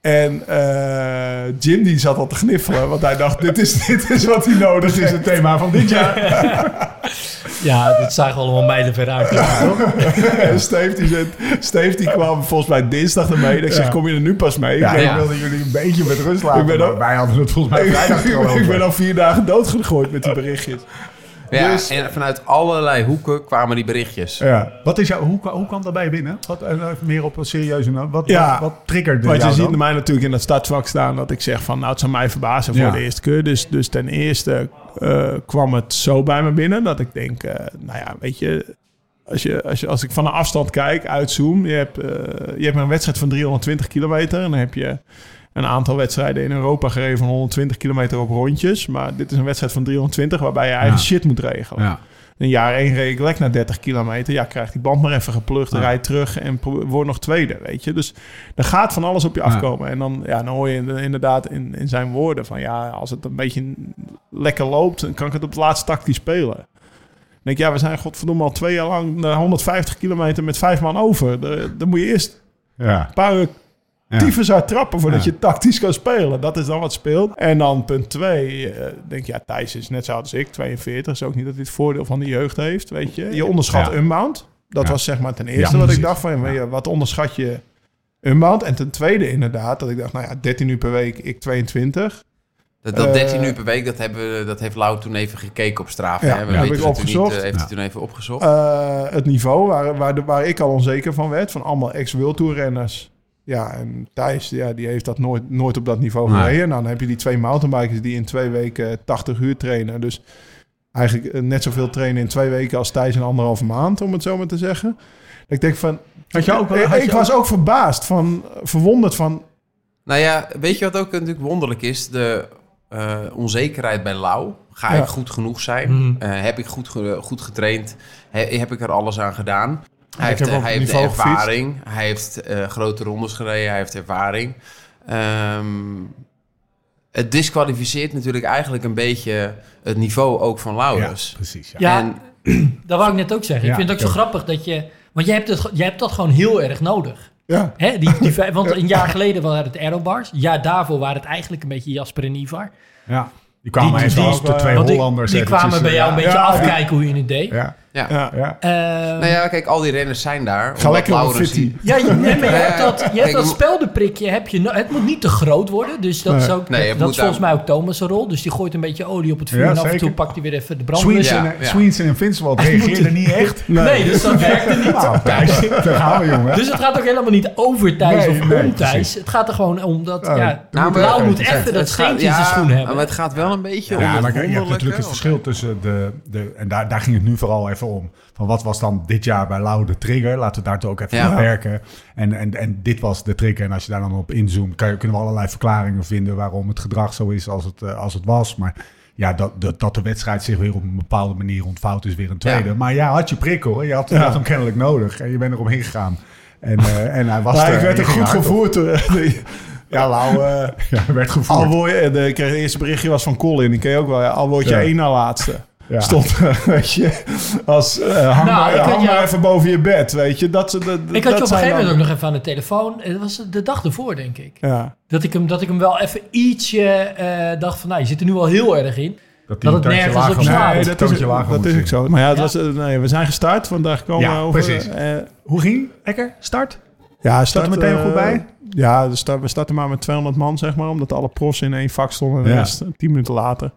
En eh, Jim die zat al te gniffelen, want hij dacht, dit is, dit is wat hij nodig is, het thema van dit jaar. Ja, dat zagen we allemaal mijlen ver uit. En Steve, die, Steve die kwam volgens mij dinsdag ermee. Ik zeg, Ja. kom je er nu pas mee? Ja, ik, wilde jullie een beetje met rust laten. Ik ben ook- wij hadden het volgens mij vrijdag ik, ik ben al vier dagen doodgegooid met die berichtjes. Ja, Dus- en vanuit allerlei hoeken kwamen die berichtjes. Ja. Wat is jou, hoe, hoe kwam dat bij je binnen? Wat, eh, even meer op een serieuze noot. Wat, Ja. wat, wat triggerde Want je ziet dan? mij natuurlijk in dat startvak staan dat ik zeg van... nou, het zou mij verbazen voor Ja. de eerste keer. Dus, dus ten eerste eh, kwam het zo bij me binnen dat ik denk... eh, nou ja, weet je... Als, je, als, je, als ik van een afstand kijk, uitzoom... Je hebt, je hebt een wedstrijd van 320 kilometer... en dan heb je een aantal wedstrijden in Europa gereden van 120 kilometer op rondjes. Maar dit is een wedstrijd van 320 waarbij je eigen Ja. shit moet regelen. Ja. In jaar 1 reed ik lek naar 30 kilometer. Ja, krijg die band maar even geplucht, Ja. rijd terug en pro- word nog tweede, weet je. Dus er gaat van alles op je Ja. afkomen. En dan, ja, dan hoor je in- inderdaad in, in zijn woorden van... ja, als het een beetje lekker loopt... dan kan ik het op het laatste tactisch spelen. Dan denk ik, ja, we zijn godverdomme al twee jaar lang... naar 150 kilometer met vijf man over. Dan moet je eerst Ja. een paar uur. Tyfus uit trappen voordat Ja. je tactisch kan spelen. Dat is dan wat speelt. En dan punt twee, eh, denk je, ja, Thijs is net zo oud als ik, 42. Is ook niet dat hij het voordeel van de jeugd heeft, weet je. Je onderschat Ja. Unbound. Dat Ja. was zeg maar ten eerste Ja, wat ik dacht van, ja. wat onderschat je Unbound? En ten tweede inderdaad, dat ik dacht, nou ja, 13 uur per week, ik 22. Dat, dat Eh, 13 uur per week, dat, hebben, dat heeft Lau toen even gekeken op Strava. Ja, hè? We ja, heb weten ik opgezocht. Niet, eh, heeft Ja. hij toen even opgezocht. Eh, het niveau waar, waar, waar ik al onzeker van werd, van allemaal ex-World Tour renners. Ja, en Thijs, ja, die heeft dat nooit, nooit op dat niveau Nee. gereden. Nou, dan heb je die twee mountainbikers die in twee weken 80 uur trainen. Dus eigenlijk eh, net zoveel trainen in twee weken als Thijs in anderhalve maand, om het zo maar te zeggen. Ik denk van... Had je ook wel- ik had je ik was ook verbaasd, van, verwonderd van... Nou ja, weet je wat ook natuurlijk wonderlijk is? De eh, onzekerheid bij Lau. Ga Ja. ik goed genoeg zijn? Mhm. Eh, heb ik goed, ge- goed getraind? He- heb ik er alles aan gedaan? Hij Ik heeft, heb op hij heeft gefietst. ervaring. Hij heeft eh, grote rondes gereden. Hij heeft ervaring. Ehm, het disqualificeert natuurlijk eigenlijk een beetje het niveau ook van Ja, Laurens. precies. Ja. Ja, En dat wou ik net ook zeggen. Ja, ik vind het ook zo ja. grappig dat je... Want jij hebt, het, jij hebt dat gewoon heel erg nodig. Ja, Hè? Die, die, want een jaar geleden waren het aerobars. Een jaar daarvoor waren het eigenlijk een beetje Jasper en Ivar. Ja. Die kwamen Die- even die- als de twee die, Hollanders. die kwamen bij jou een ja. beetje Ja, afkijken hoe je het deed. Ja, ja. ja. ja. Ehm, Nou ja, kijk, al die renners zijn daar. Ga lekker op die- Ja, je, nee, maar je hebt dat, je kijk, hebt dat speldenprikje. Heb je, het moet niet te groot worden. Dus dat Nee. is, ook, Nee, het dat is volgens mij ook Thomas' rol. Dus die gooit een beetje olie op het vuur. Ja, en af en toe pakt hij weer even de brandlust. Ja, en, ja. Sweens en Invincible reageerden niet echt. Nee, dus dat werkte niet. Nou, Thijs, daar gaan we, jongen. Dus het gaat ook helemaal niet over Thijs Nee, of nee, om Thijs. precies. Het gaat er gewoon om dat... Ja, nou, moet even moet even dat steentje in zijn schoen hebben. Maar het gaat wel een beetje om Ja, het maar kijk, je hebt natuurlijk het verschil tussen de... de en daar, daar ging het nu vooral even om. Van wat was dan dit jaar bij Lau de trigger? Laten we daar toch ook even Ja. werken. En, en, en dit was de trigger. En als je daar dan op inzoomt... Kan je, kunnen we allerlei verklaringen vinden... waarom het gedrag zo is als het, eh, als het was. Maar ja, dat, dat, dat de wedstrijd zich weer op een bepaalde manier ontvouwt... is weer een tweede. Ja. Maar ja, had je prikkel. hè? Je had, je Ja. had hem kennelijk nodig. En je bent erop ingegaan. En, eh, en hij was Maar er. ik werd er goed gevoerd. door- Ja, Lau... eh, Ja, werd gevoerd. eh, de, ik kreeg het eerste berichtje was van Colin. Die ken je ook wel. Ja, al word je Ja. één na laatste. Ja. Stond, weet je, als eh hang, Nou, maar, hang even boven je bed, weet je. Dat, dat, Ik had je dat op een gegeven moment dan- ook nog even aan de telefoon. Het was de dag ervoor, denk ik. Ja. Dat ik hem, dat ik hem wel even ietsje eh, dacht van... Nou, je zit er nu al heel erg in. Dat, Dat het nergens op slaat. Nee, dat dat is, dat is ook zo. Maar ja, het Ja. Was, eh, nee, we zijn gestart, want daar komen Ja, we over. precies. eh, Hoe ging Ekker? Start? ja, Staat er meteen eh, goed bij? Ja, start, we starten maar met 200 man, zeg maar. Omdat alle profs in één vak stonden. En de Ja. rest eh, 10 minuten later.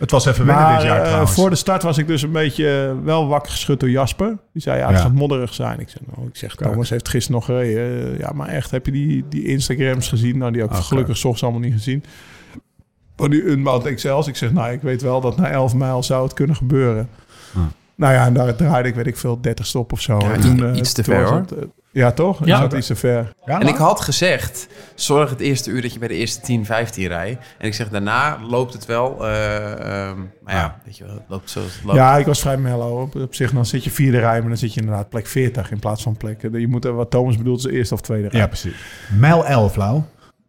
Het was even wennen Maar dit jaar eh, trouwens. voor de start was ik dus een beetje eh, wel wakker geschud door Jasper. Die zei, ja, het Ja. gaat modderig zijn. Ik zeg, nou, ik zeg. Thomas heeft gisteren nog gereden. Eh, ja, maar echt, heb je die, die Instagrams gezien? Nou, die heb ik gelukkig s ochtends allemaal niet gezien. Van die Unbound XL's. Ik zeg, nou, ik weet wel dat na 11 mijl zou het kunnen gebeuren. Hm. Nou ja, en daar draaide ik, weet ik veel, 30 stop of zo. Ja, en toen, i- iets te toen ver, hoor. het, ja, toch? Ja. Is dat iets te ver? Ja, En ik had gezegd, zorg het eerste uur dat je bij de eerste 10, 15 rijdt. En ik zeg, daarna loopt het wel. eh, ehm, maar ja, Ja. weet je wel, het loopt zoals het loopt. Ja, ik was vrij mellow. Op, op zich, dan zit je vierde rij, maar dan zit je inderdaad plek 40 in plaats van plek. Je moet, er- wat Thomas bedoelt, is eerste of tweede rij. Ja, precies. Mijl 11, Lau.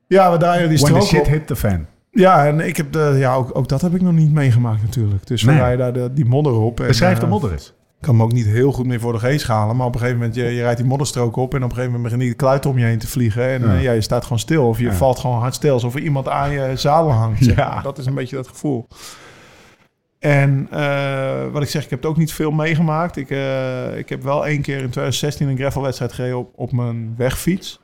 Ja, we draaien die When the shit op. hit the fan. Ja, en ik heb de, ja, ook, ook dat heb ik nog niet meegemaakt natuurlijk. Dus we Nee. rijden daar de, die modder op. En, Beschrijf de eh, modder eens. Ik kan me ook niet heel goed meer voor de geest halen. Maar op een gegeven moment, je, je rijdt die modderstrook op... en op een gegeven moment begint die kluit om je heen te vliegen. En Ja. ja. ja, je staat gewoon stil. Of je Ja. valt gewoon hard stil. Alsof er iemand aan je zadel hangt. zeg Ja. Dat is een beetje dat gevoel. En eh, wat ik zeg, ik heb het ook niet veel meegemaakt. Ik, eh, ik heb wel één keer in 2016 een gravelwedstrijd gereden op, op mijn wegfiets.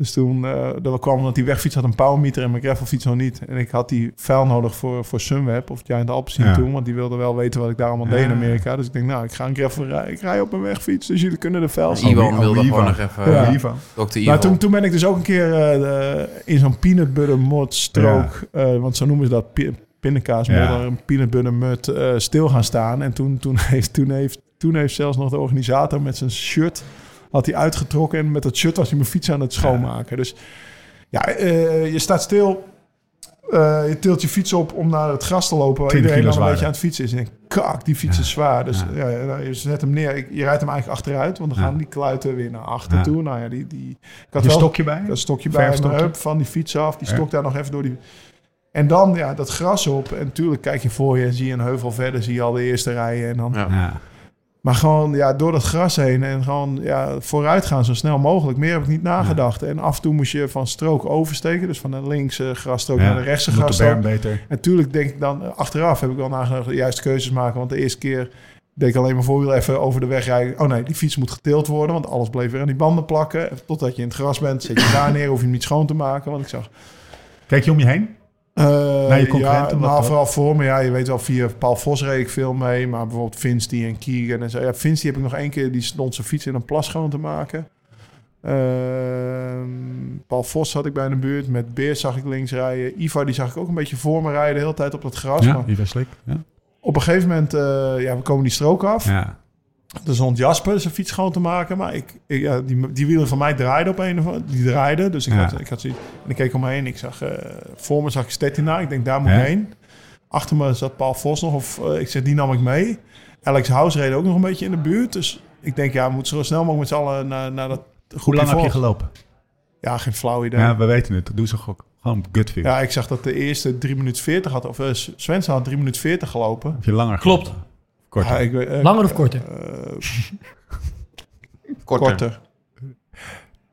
Dus toen eh dat kwam omdat die wegfiets had een powermeter en mijn gravelfiets nog niet. En ik had die vuil nodig voor, voor Sunweb of Giant Alpecin Ja. toen. Want die wilde wel weten wat ik daar allemaal deed in. Amerika. Dus ik denk, nou, ik ga een gravel rijden. Ik rij op mijn wegfiets, dus jullie kunnen de vuil zien. Iwan Oh, wilde Ivan. gewoon nog even... Ja. eh, Ivan. Dr. Ivan. Maar toen, toen ben ik dus ook een keer eh, de- in zo'n peanut butter mod strook, eh, want zo noemen ze dat, pi- pindakaasmodder, Ja. een peanut butter mud, eh, stil gaan staan. En toen, toen, heeft, toen, heeft, toen heeft zelfs nog de organisator met zijn shirt, had hij uitgetrokken en met dat shirt was hij mijn fiets aan het schoonmaken. Dus ja, eh, je staat stil, eh, je tilt je fiets op om naar het gras te lopen, waar 20 iedereen dan een beetje aan het fietsen is. En kak, die fiets Ja. is zwaar. Dus Ja. ja. nou, je zet hem neer, je rijdt hem eigenlijk achteruit, want dan Ja. gaan die kluiten weer naar achter Ja. toe. Nou ja, die, die, ik had Je wel- stokje bij? dat stokje bij hup, van die fiets af. Die Ja. stok daar nog even door die... En dan ja, dat gras op. En natuurlijk kijk je voor je en zie je een heuvel verder. Zie je al de eerste rijen. En dan... Maar gewoon ja, door dat gras heen en gewoon ja, vooruit gaan zo snel mogelijk. Meer heb ik niet nagedacht. En af en toe moest je van strook oversteken. Dus van de linkse grasstrook Ja. naar de rechtse grasstrook. beter. En natuurlijk denk ik dan, eh, achteraf heb ik wel nagedacht de juiste keuzes maken. Want de eerste keer deed ik alleen maar voorwiel even over de weg rijden. Oh nee, die fiets moet geteeld worden, want alles bleef weer aan die banden plakken. Totdat je in het gras bent, zet je daar neer, hoef je hem niet schoon te maken. Want ik zag... Kijk je om je heen? Eh, Naar je concurrenten, Ja, nou, vooral voor me. Ja, je weet wel, via Paul Vos reed ik veel mee. Maar bijvoorbeeld Vince en Keegan en zo. Ja, Vince die heb ik nog één keer, die stond zijn fiets in een plas schoon te maken. Ehm, Paul Vos had ik bij de buurt. Met Beer zag ik links rijden. Ivar die zag ik ook een beetje voor me rijden. De hele tijd op dat gras. maar die was slik. Ja. op op een gegeven moment, eh, ja, we komen die strook af. Ja. Er stond Jasper zijn fiets schoon te maken. Maar ik, ik- ja, die, die wielen van mij draaiden op een of andere... Die draaiden. Dus ik, Ja. had, ik had zoiets... En ik keek om me heen. Ik zag... eh, voor me zag ik Stettina. Ik denk, daar moet Ja. ik heen. Achter me zat Paul Vos nog. Of eh, ik zeg, die nam ik mee. Alex House reed ook nog een beetje in de buurt. Dus ik denk, ja, we moeten zo snel mogelijk met z'n allen naar, naar dat Hoe groepje lang heb je gelopen? Ja, geen flauw idee. Ja, Ja. we weten het. Doe ze gok. Gewoon gut feel. ik zag dat de eerste 3 minuten 40 had. Of uh, Swensen had 3 minuten 40 gelopen. Heb je langer Klopt. gelopen? Korter. Ja, ik, weet- eh, Langer of korter? eh, Korter. korter.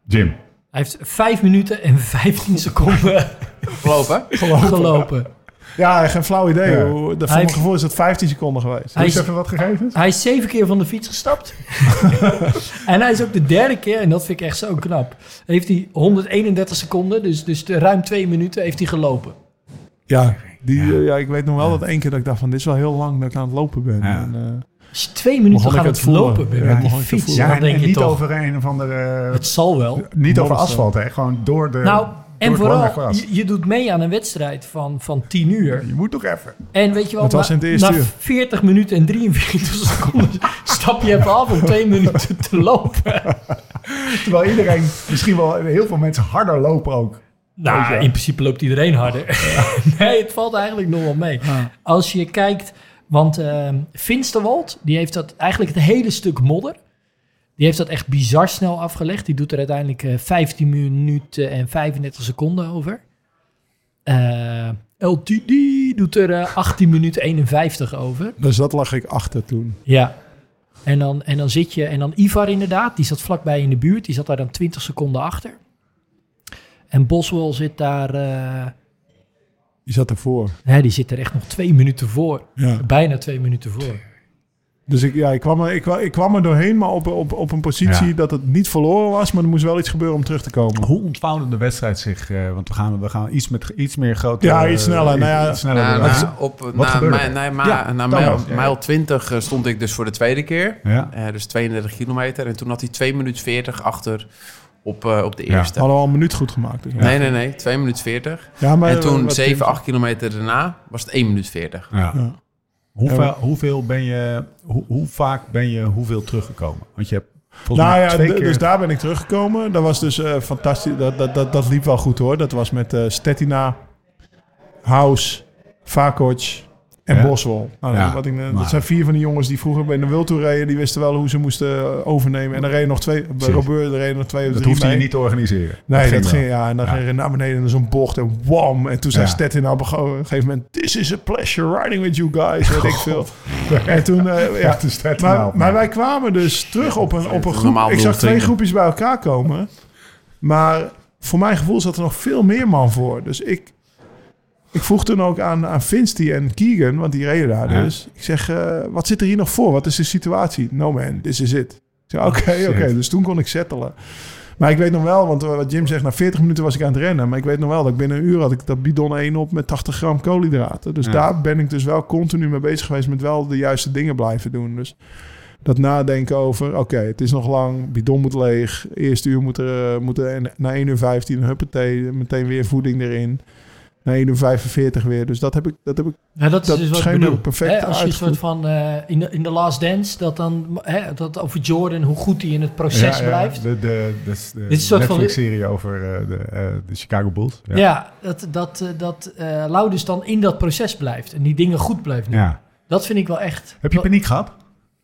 Jim. Hij heeft 5 minuten en 15 seconden Gelopen? gelopen. Ja, geen flauw idee. Ja. Hoe, dat, voor Hij mijn heeft- gevoel is het 15 seconden geweest. Hij Doe eens is- even wat gegevens. Hij is zeven keer van de fiets gestapt. en hij is ook de derde keer, en dat vind ik echt zo knap. Heeft hij 131 seconden, dus, dus de ruim twee minuten, heeft hij gelopen. Ja, die, eh, ja, ik weet nog wel dat één keer dat ik dacht van... dit is wel heel lang dat ik aan het lopen ben. Ja. En, eh, Als je twee minuten gaat het lopen bent Ja, met die fiets. Ja, en, denk en je niet toch, over een of andere... het zal wel. Niet over asfalt, hè. Gewoon door de... Nou, en vooral, je, je doet mee aan een wedstrijd van, van 10 uur. Je moet toch even. En weet je wel, Het was na, in het eerste na uur. 40 minuten en 43 seconden stap je even af om twee minuten te lopen. Terwijl iedereen, misschien wel heel veel mensen harder lopen ook. Nou, in principe loopt iedereen harder. nee, het valt eigenlijk nog wel mee. Als je kijkt, want ehm Finsterwald, die heeft dat eigenlijk het hele stuk modder. Die heeft dat echt bizar snel afgelegd. Die doet er uiteindelijk eh, 15 minuten en 35 seconden over. Eh, LTD doet er eh, 18 minuten 51 over. dus dat lag ik achter toen. Ja. En dan, en dan zit je, en dan Ivar inderdaad, die zat vlakbij in de buurt. Die zat daar dan 20 seconden achter. En Boswell zit daar, eh, Die zat ervoor. hè, die zit er echt nog twee minuten voor. Ja. Bijna twee minuten voor. Dus ik, ja, ik, kwam er, ik, ik kwam er doorheen, maar op, op, op een positie Ja. dat het niet verloren was. Maar er moest wel iets gebeuren om terug te komen. Hoe ontvouwde de wedstrijd zich? eh, want we gaan, we gaan iets, met, iets meer grote... Ja, iets sneller. Nou ja, iets sneller Nou, op, na, mij- na, ma- Ja, na Thomas, mijl, ja. mijl 20 eh, stond ik dus voor de tweede keer. ja. Eh, dus 32 kilometer. En toen had hij 2 minuten 40 achter op, eh, op de Ja. eerste. hadden we al een minuut goed gemaakt. Dus Nee, nee, nee. 2 minuten 40. Ja, maar, en toen wat- 7, 8 kilometer daarna was het 1 minuut 40. Ja. Ja. Hoeveel, Ja. hoeveel ben je, hoe, hoe vaak ben je hoeveel teruggekomen? Want je hebt volgens Nou mij ja, twee keer... dus daar ben ik teruggekomen. Dat was dus eh, fantastisch. Dat, dat, dat, dat liep wel goed hoor. Dat was met eh Stettina, House, Vakoc en Ja. Boswell. Nou, Ja, wat ik, eh, maar- dat zijn vier van die jongens die vroeger bij de World Tour reden. Die wisten wel hoe ze moesten eh, overnemen. En er reden nog twee, bij er reden nog twee of dat drie hoefde je mee. niet te organiseren. Nee, dat ging, ja, en dan Ja. ging je naar beneden in zo'n bocht en wam. En toen zei Ja. Stettina op een ge- gegeven moment... This is a pleasure riding with you guys, weet ik veel. En toen, eh, ja, maar, maar wij kwamen dus terug op een, op een groep. Ik zag twee 0-20. groepjes bij elkaar komen. Maar voor mijn gevoel zat er nog veel meer man voor. Dus ik, ik vroeg toen ook aan, aan en Keegan, want die reden daar Ja. dus. Ik zeg, eh, wat zit er hier nog voor? Wat is de situatie? No man, this is it. Oké, oké. Dus toen kon ik settelen. Maar ik weet nog wel, want wat Jim zegt, na 40 minuten was ik aan het rennen. Maar ik weet nog wel dat ik binnen een uur had ik dat bidon 1 op met 80 gram koolhydraten. Dus Ja. daar ben ik dus wel continu mee bezig geweest met wel de juiste dingen blijven doen. Dus dat nadenken over, oké, het is nog lang, bidon moet leeg. Eerste uur moet er, eh, moet er na 1 uur 15, huppatee, meteen weer voeding erin. Na 1 uur 45 weer. Dus dat heb ik, dat heb ik Ja, dat is Dat dus wat ik bedoel. perfect Hè, als je een soort van eh, in, de, in de Last Dance, dat dan hè, dat over Jordan, hoe goed hij in het proces Ja, ja, blijft. De, de, de, de Dit is een soort van- Netflix-serie over eh, de, eh, de Chicago Bulls. Ja, Ja. dat, dat, dat eh Laudus dan in dat proces blijft en die dingen goed blijft doen. Ja. Dat vind ik wel echt. Heb je paniek gehad?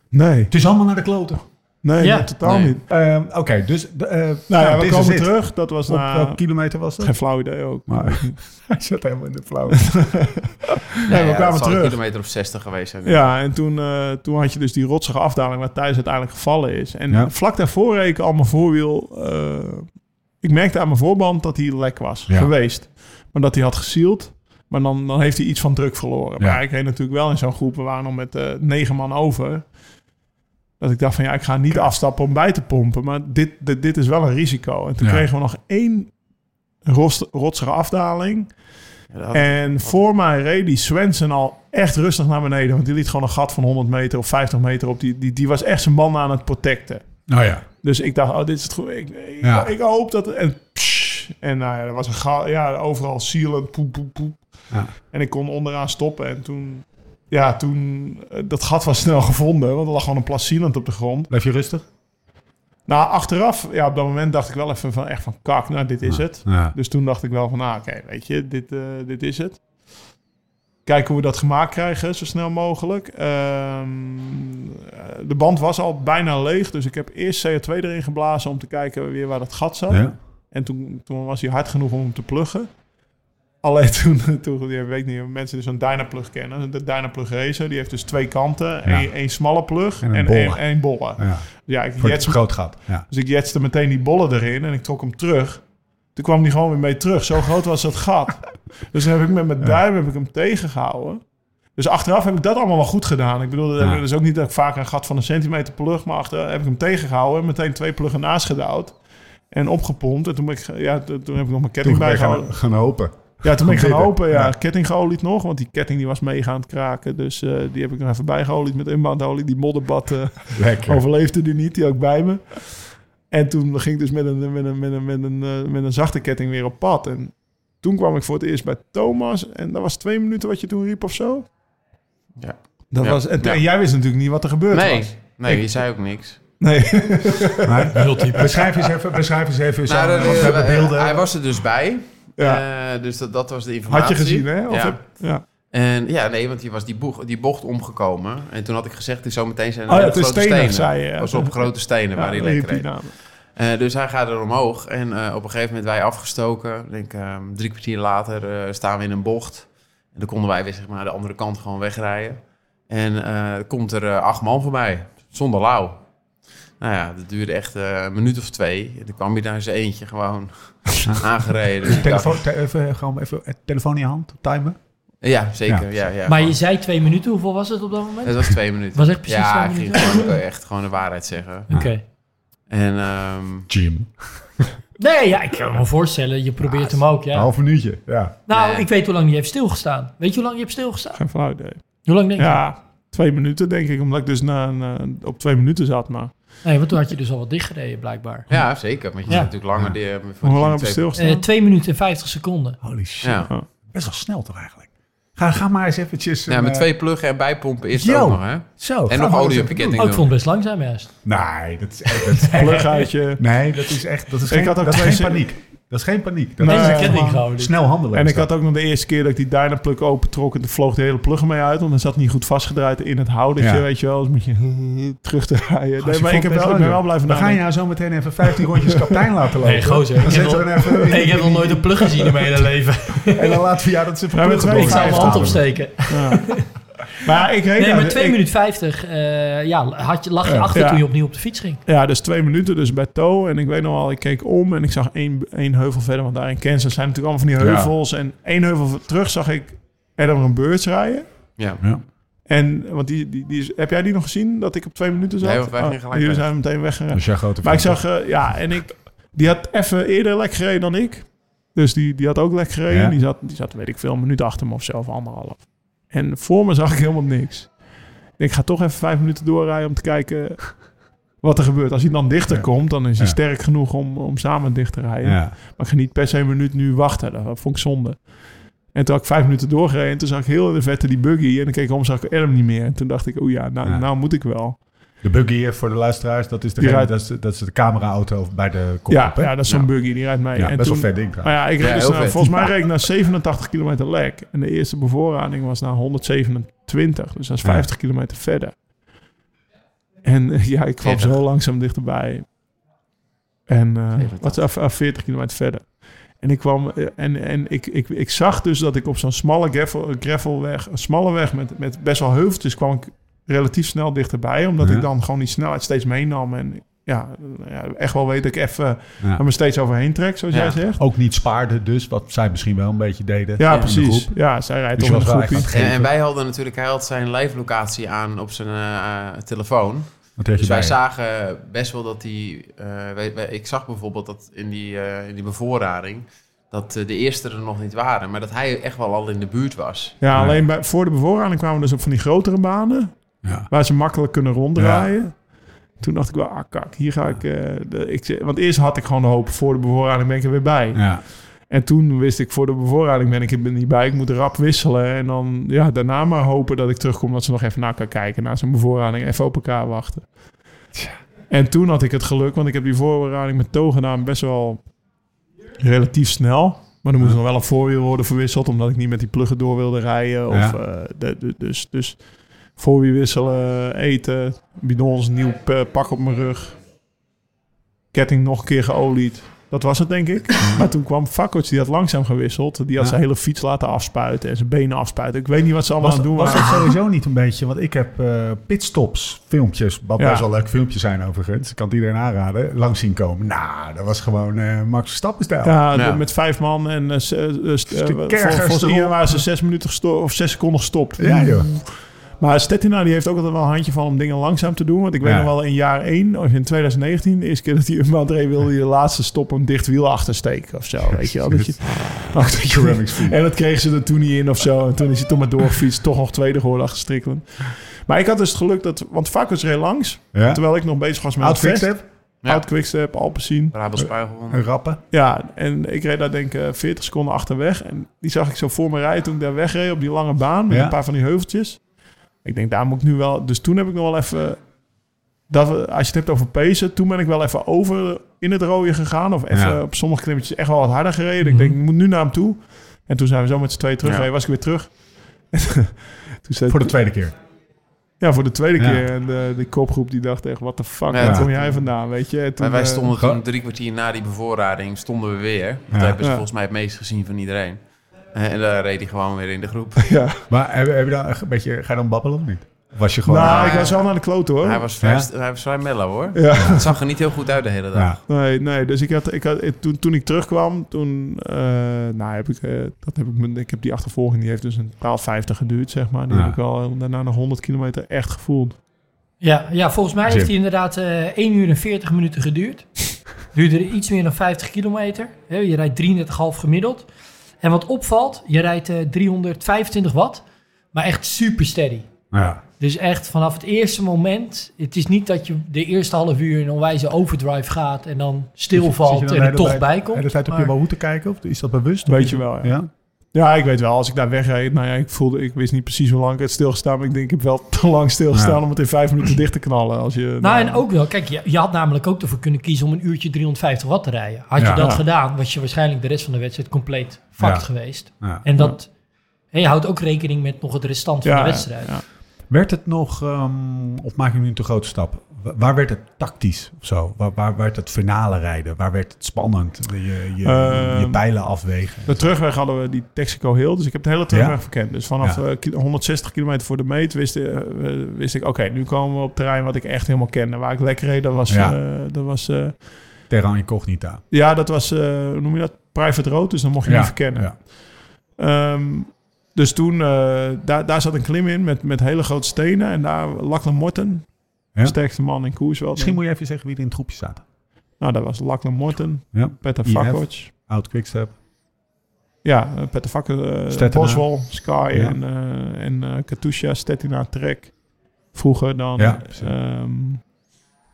Nee, Het is allemaal naar de kloten. Nee, Ja. nee, totaal Nee. niet. Ehm, Oké, dus... eh, Nou ja, we dit is komen het. terug. Dat was Op na... welke kilometer was dat? Geen flauw idee ook. Maar hij zat helemaal in de flauw. Nee, we Ja, kwamen zal een terug. kilometer of 60 geweest zijn. Ja, en toen, eh, toen had je dus die rotsige afdaling waar Thijs uiteindelijk gevallen is. En Ja. vlak daarvoor reed ik al mijn voorwiel... eh, ik merkte aan mijn voorband dat hij lek was Ja. geweest. Maar dat hij had gesield. Maar dan, dan heeft hij iets van druk verloren. Ja. Maar ik reed natuurlijk wel in zo'n groep. We waren nog met eh, negen man over. Dat ik dacht van ja, ik ga niet afstappen om bij te pompen. Maar dit, dit, dit is wel een risico. En toen Ja. kregen we nog één rost, rotsige afdaling. Ja, dat had- En voor mij reed die Swensen al echt rustig naar beneden. Want die liet gewoon een gat van 100 meter of 50 meter op. Die, die, die was echt zijn banden aan het protecten. Nou ja. Dus ik dacht, oh, dit is het goed. Ik, ik, Ja. ik hoop dat... het- En, psh, en nou ja, er was een ga, ja, overal sealend, poep, poep, poep. Ja. En ik kon onderaan stoppen. En toen... ja, toen... eh, dat gat was snel gevonden, want er lag gewoon een plas sealant op de grond. Blijf je rustig? Nou, achteraf, ja, op dat moment dacht ik wel even van echt van kak, nou, dit is het. Ja. Dus toen dacht ik wel van, nou, oké, weet je, dit, eh, dit is het. Kijken hoe we dat gemaakt krijgen, zo snel mogelijk. Ehm, eh, de band was al bijna leeg, dus ik heb eerst CO2 erin geblazen om te kijken weer waar dat gat zat. Ja. En toen, toen was hij hard genoeg om hem te pluggen. Alleen toen, toen ja, weet ik niet of mensen dus zo'n Dynaplug kennen. De Dynaplug Racer, die heeft dus twee kanten. Één één smalle plug En een en bolle. één, één bolle. Ja. Ja, ik Voor het groot gat. Dus ik jetste meteen die bollen erin en ik trok hem terug. Toen kwam hij gewoon weer mee terug. Zo groot was dat gat. Dus heb ik met mijn duim heb ik hem tegengehouden. Dus achteraf heb ik dat allemaal wel goed gedaan. Ik bedoel, dat is ook niet dat ik vaak een gat van een centimeter plug, maar achter heb ik hem tegengehouden en meteen twee pluggen naast gedouwd. En opgepompt. En toen, ben ik, ja, toen heb ik nog mijn ketting bijgehouden. gaan, gaan hopen. Ja, toen ben ik gaan Gewoon open. zitten. Ja, Ja. ketting geolied nog. Want die ketting die was mega aan het kraken. Dus eh, die heb ik nog even bijgeolied met inbandolie. Die modderbad eh, Lekker. overleefde die niet. Die ik bij me. En toen ging ik dus met een, met, een, met, een, met, een, eh, met een zachte ketting weer op pad. En toen kwam ik voor het eerst bij Thomas. En dat was twee minuten wat je toen riep of zo. Ja. Dat Ja. was, en, Ja. en jij wist natuurlijk niet wat er gebeurd Nee, was. nee, Ik- je zei ook niks. Nee. Maar, beschrijf eens even, beschrijf eens even. zo, Nou, dat- want we hebben beelden. Hij was er dus bij. Ja. Eh, dus dat, dat was de informatie. Had je gezien, hè? Of ja. heb- ja. En ja, nee, want die was die, die bocht omgekomen. En toen had ik gezegd, is zo meteen zijn Oh ja, grote stenen, stenen. zei je. ja. was op grote stenen waar hij lekker reed. Eh, dus hij gaat er omhoog. En eh, op een gegeven moment wij afgestoken. Ik denk ehm, drie kwartier later staan we in een bocht. En dan konden wij weer zeg maar de andere kant gewoon wegrijden. En komt er acht man voorbij. Zonder lauw. Nou ja, dat duurde echt eh, een minuut of twee. En dan kwam hij daar zijn eentje gewoon aangereden. Dus ik telefoon, te- even, gewoon even eh, telefoon in je hand, timen. ja, zeker. Ja. Ja, Maar gewoon. je zei twee minuten. Hoeveel was het op dat moment? Het was twee minuten. Was echt precies ja, twee ik minuten? ging gewoon echt gewoon de waarheid zeggen. Oké. En ehm, Jim. Nee, ja, ik kan me voorstellen. Je probeert hem ook, ja. Een half minuutje, ja. Nou, Nee. ik weet hoe lang die heeft stilgestaan. Weet je hoe lang je hebt stilgestaan? Geen flauw idee. Hoe lang denk je? Ja, twee minuten denk ik. Omdat ik dus na, na- op twee minuten zat. Maar Nee, want toen had je dus al wat dichtgereden, blijkbaar. ja, zeker. Want je Ja. zit natuurlijk langer... Die, hoe lang heb je twee- stilgestaan? Eh 2 minuten en 50 seconden. Holy shit. Ja. Best wel snel toch eigenlijk? Ga, ga maar eens eventjes... ja, een, met eh, twee pluggen en bijpompen is het ook nog, hè? Zo, En nog olie ketting Oh, ik vond het best langzaam juist. Nee, dat is echt... Dat is, Pluguitje. nee, dat is echt... Dat is Ik geen, had ook dat twee geen paniek. Dat is geen paniek. Dat Nee, is ketting gewoon. Snel handelen. En ik had ook nog de eerste keer dat ik die Dynaplug opentrok... en toen vloog de hele plug er mee uit. Want dan zat niet goed vastgedraaid in het houdertje, Ja. weet je wel. Dus moet je terug te rijden. Nee, je maar ik, heb wel, ik ben wel blijven We gaan nadenken. jou zo meteen even 15 rondjes kapitein laten lopen. Nee, gozer, Dan ik heb nog- even- Nee, ik heb nog nooit een plug gezien in mijn hele leven. En dan laten we jou dat ze Ja, Ik zou mijn hand opsteken. Ja. Maar ik reed Nee, daar- maar 2 ik- minuten 50 eh, ja, had je, lag je achter Ja. toen je opnieuw op de fiets ging. Ja, dus twee minuten dus bij To. En ik weet nog wel, ik keek om en ik zag één, één heuvel verder. Want daar in Kansas zijn natuurlijk allemaal van die Ja. heuvels. En één heuvel terug zag ik Adam een Birds rijden. Ja. Ja. En, want die, die, die is, heb jij die nog gezien, dat ik op twee minuten zat? Nee, want wij gingen Oh, gelijk jullie weg. zijn meteen. Dus jij grote Maar ik zag, eh, ja, en ik, die had even eerder lek gereden dan ik. Dus die, die had ook lek gereden. Ja. Die, zat, die zat, weet ik veel, een minuut achter me of zo, of anderhalf. En voor me zag ik helemaal niks. Ik ga toch even vijf minuten doorrijden om te kijken wat er gebeurt. Als hij dan dichter Ja. komt, dan is hij Ja. sterk genoeg om, om samen dicht te rijden. Ja. Maar ik ga niet per se een minuut nu wachten. Dat vond ik zonde. En toen had ik vijf minuten doorgereden. En toen zag ik heel in de vette die buggy. En dan keek ik om, zag ik Adam niet meer. En toen dacht ik, oeh ja, nou, Ja. nou moet ik wel. De buggy hier voor de luisteraars, dat is, de rijdt- dat is, dat is de cameraauto bij de kop. Ja, ja, dat is zo'n Ja. buggy. Die rijdt mee. Ja, en best toen, wel vet ding Maar ja, ik Ja, reed dus naar- volgens mij reed ik naar 87 kilometer lek. En de eerste bevoorrading was naar 127. Dus dat is Ja. 50 kilometer verder. En eh, ja, ik kwam 40. zo langzaam dichterbij. En eh 87. wat is af, af 40 kilometer verder. En ik kwam eh, en, en ik, ik, ik zag dus dat ik op zo'n smalle gravel, gravelweg, een smalle weg met, met best wel heuveltjes, kwam ik relatief snel dichterbij. Omdat Ja. ik dan gewoon die snelheid steeds meenam. En ja, ja, echt wel weet ik even Ja. er me steeds overheen trek, zoals Ja. jij zegt. Ook niet spaarde dus, wat zij misschien wel een beetje deden. Ja, de precies. Ja, zij rijdt Dus was een het En, wij hadden natuurlijk, hij had zijn live locatie aan op zijn eh, telefoon. Wat had je Dus wij zagen best wel dat die... eh, wij- wij- ik zag bijvoorbeeld dat in die, eh, in die bevoorrading... dat de eerste er nog niet waren. Maar dat hij echt wel al in de buurt was. Ja, Ja. alleen bij, voor de bevoorrading kwamen we dus op van die grotere banen. Ja. Waar ze makkelijk kunnen ronddraaien. Toen dacht ik wel, ah kak, hier ga ik... eh, de, ik... Want eerst had ik gewoon de hoop, voor de bevoorrading ben ik er weer bij. Ja. En toen wist ik, voor de bevoorrading ben ik er niet bij. Ik moet rap wisselen. En dan ja, daarna maar hopen dat ik terugkom... dat ze nog even naar kan kijken. Naar zijn bevoorrading. Even op elkaar wachten. En toen had ik het geluk, want ik heb die voorbereiding met Toon gedaan best wel relatief snel. Maar er moest nog wel een voorwiel worden verwisseld, omdat ik niet met die pluggen door wilde rijden. Of, Ja. eh, de, de- dus, dus voorwiel wisselen, eten, bidons, nieuw pak op mijn rug. Ketting nog een keer geolied. Dat was het, denk ik. Maar toen kwam Fakkots, die had langzaam gewisseld. Die had Ja. zijn hele fiets laten afspuiten en zijn benen afspuiten. Ik weet niet wat ze allemaal Was, aan het doen was waren. dat sowieso niet een beetje? Want ik heb eh, pitstops, filmpjes, wat Ja. best wel leuke filmpjes zijn overigens. Ik kan het iedereen aanraden, langs zien komen. Nou, dat was gewoon eh Max Verstappen stijl. Ja, Ja. de- met vijf man en uh. Ian waren ze zes minuten of zes seconden gestopt. Ja, joh. Maar Stettina die heeft ook altijd wel een handje van om dingen langzaam te doen. Want ik weet Ja. nog wel in jaar 1, of in 2019, de eerste keer dat hij Unbound reed, wilde hij de laatste stop een dicht wiel achtersteken of zo. Weet je wel. Dat je, je- en dat kregen ze er toen niet in of zo. En toen is hij toch maar doorgefietst, toch nog tweede geworden achter Strickland. Maar ik had dus het geluk dat, want Vakkers reed langs, Ja? terwijl ik nog bezig was met Oud. Quickstep, Ja. Oud Quickstep, Alpecin. Brabant Spui gewonnen. een rappe. Ja, en ik reed daar denk ik eh, 40 seconden achterweg. En die zag ik zo voor me rijden toen ik daar wegreed op die lange baan. Met Ja. een paar van die heuveltjes. Ik denk, daar moet ik nu wel... Dus toen heb ik nog wel even... Dat we, als je het hebt over pacen, toen ben ik wel even over in het rode gegaan. Of even Ja. op sommige klimmetjes echt wel wat harder gereden. Ik denk, ik moet nu naar hem toe. En toen zijn we zo met z'n tweeën teruggereden. Was ik weer terug. toen zei Voor de tweede keer. Ja, voor de tweede Ja. keer. En de, die kopgroep die dacht echt, wat de fuck, Ja. waar kom jij vandaan, weet je? En toen, wij eh, stonden Gewoon- drie kwartier na die bevoorrading, stonden we weer. Ja. Dat hebben ze Ja. volgens mij het meest gezien van iedereen. Eh, en daar reed hij gewoon weer in de groep. ja. Maar heb, heb je dan een beetje, ga je dan babbelen of niet? Of was je gewoon... Nou, ik was wel naar de klote hoor. Hij was vrij, Ja? hij was vrij mellow hoor. Ja. Het zag er niet heel goed uit de hele dag. ja. Nee, nee. Dus ik had, ik had, toen, toen ik terugkwam, toen, eh, nou heb ik, eh, dat heb ik, ik heb die achtervolging, die heeft dus een paal 50 geduurd, zeg maar. Die Ja. heb ik al daarna nog 100 kilometer echt gevoeld. Ja, ja, volgens mij heeft hij inderdaad eh 1 uur en 40 minuten geduurd. Duurde er iets meer dan 50 kilometer. Hè, Je rijdt 33,5 gemiddeld. En wat opvalt, je rijdt eh, 325 watt, maar echt super steady. ja. Dus echt vanaf het eerste moment, het is niet dat je de eerste half uur in een onwijze overdrive gaat en dan stilvalt en er de toch bij tijd- komt. De hele tijd op je Maar- Wahoo te kijken? Of is dat bewust? Weet je wel, ja. ja? Ja, ik weet wel, als ik daar wegreed, nou ja, ik voelde, ik wist niet precies hoe lang ik had stilgestaan, maar ik denk, ik heb wel te lang stilgestaan Ja. om het in vijf minuten dicht te knallen. Als je, Nou, en ook wel, kijk, je, je had namelijk ook ervoor kunnen kiezen om een uurtje 350 watt te rijden. Had je dat Ja. gedaan, was je waarschijnlijk de rest van de wedstrijd compleet fucked Ja. geweest. Ja. En dat, en je houdt ook rekening met nog het restant van ja, de wedstrijd. ja. Werd het nog, ehm, of maak ik nu een te grote stap? Wa- Waar werd het tactisch of zo? Waar, waar werd het finale rijden? Waar werd het spannend? Je, je, je Ehm, pijlen afwegen? De terugweg hadden we die Texaco Hill, dus ik heb de hele terugweg Ja? verkend. Dus vanaf Ja. eh, ki- 160 kilometer voor de meet wist, eh, wist ik, oké, nu komen we op terrein wat ik echt helemaal kende. Waar ik lekker reed, dat was, Ja. eh, dat was, eh, Terra incognita. ja, dat was, hoe noem je dat? Private road, dus dan mocht je Ja, niet verkennen. Ehm, dus toen, daar, daar zat een klim in met, met hele grote stenen. En daar Lachlan Morton, Ja? sterkste man in koers wel. Misschien moet je even zeggen wie er in het groepje zaten. Nou, dat was Lachlan Morton, Ja. Petter IF. Vakoc. Oud Quickstep. Ja, uh, Petter Vakoc, uh. Boswell, Sky Ja. en, eh en eh Katusha, Stettina, Trek. Vroeger dan. Ja, precies.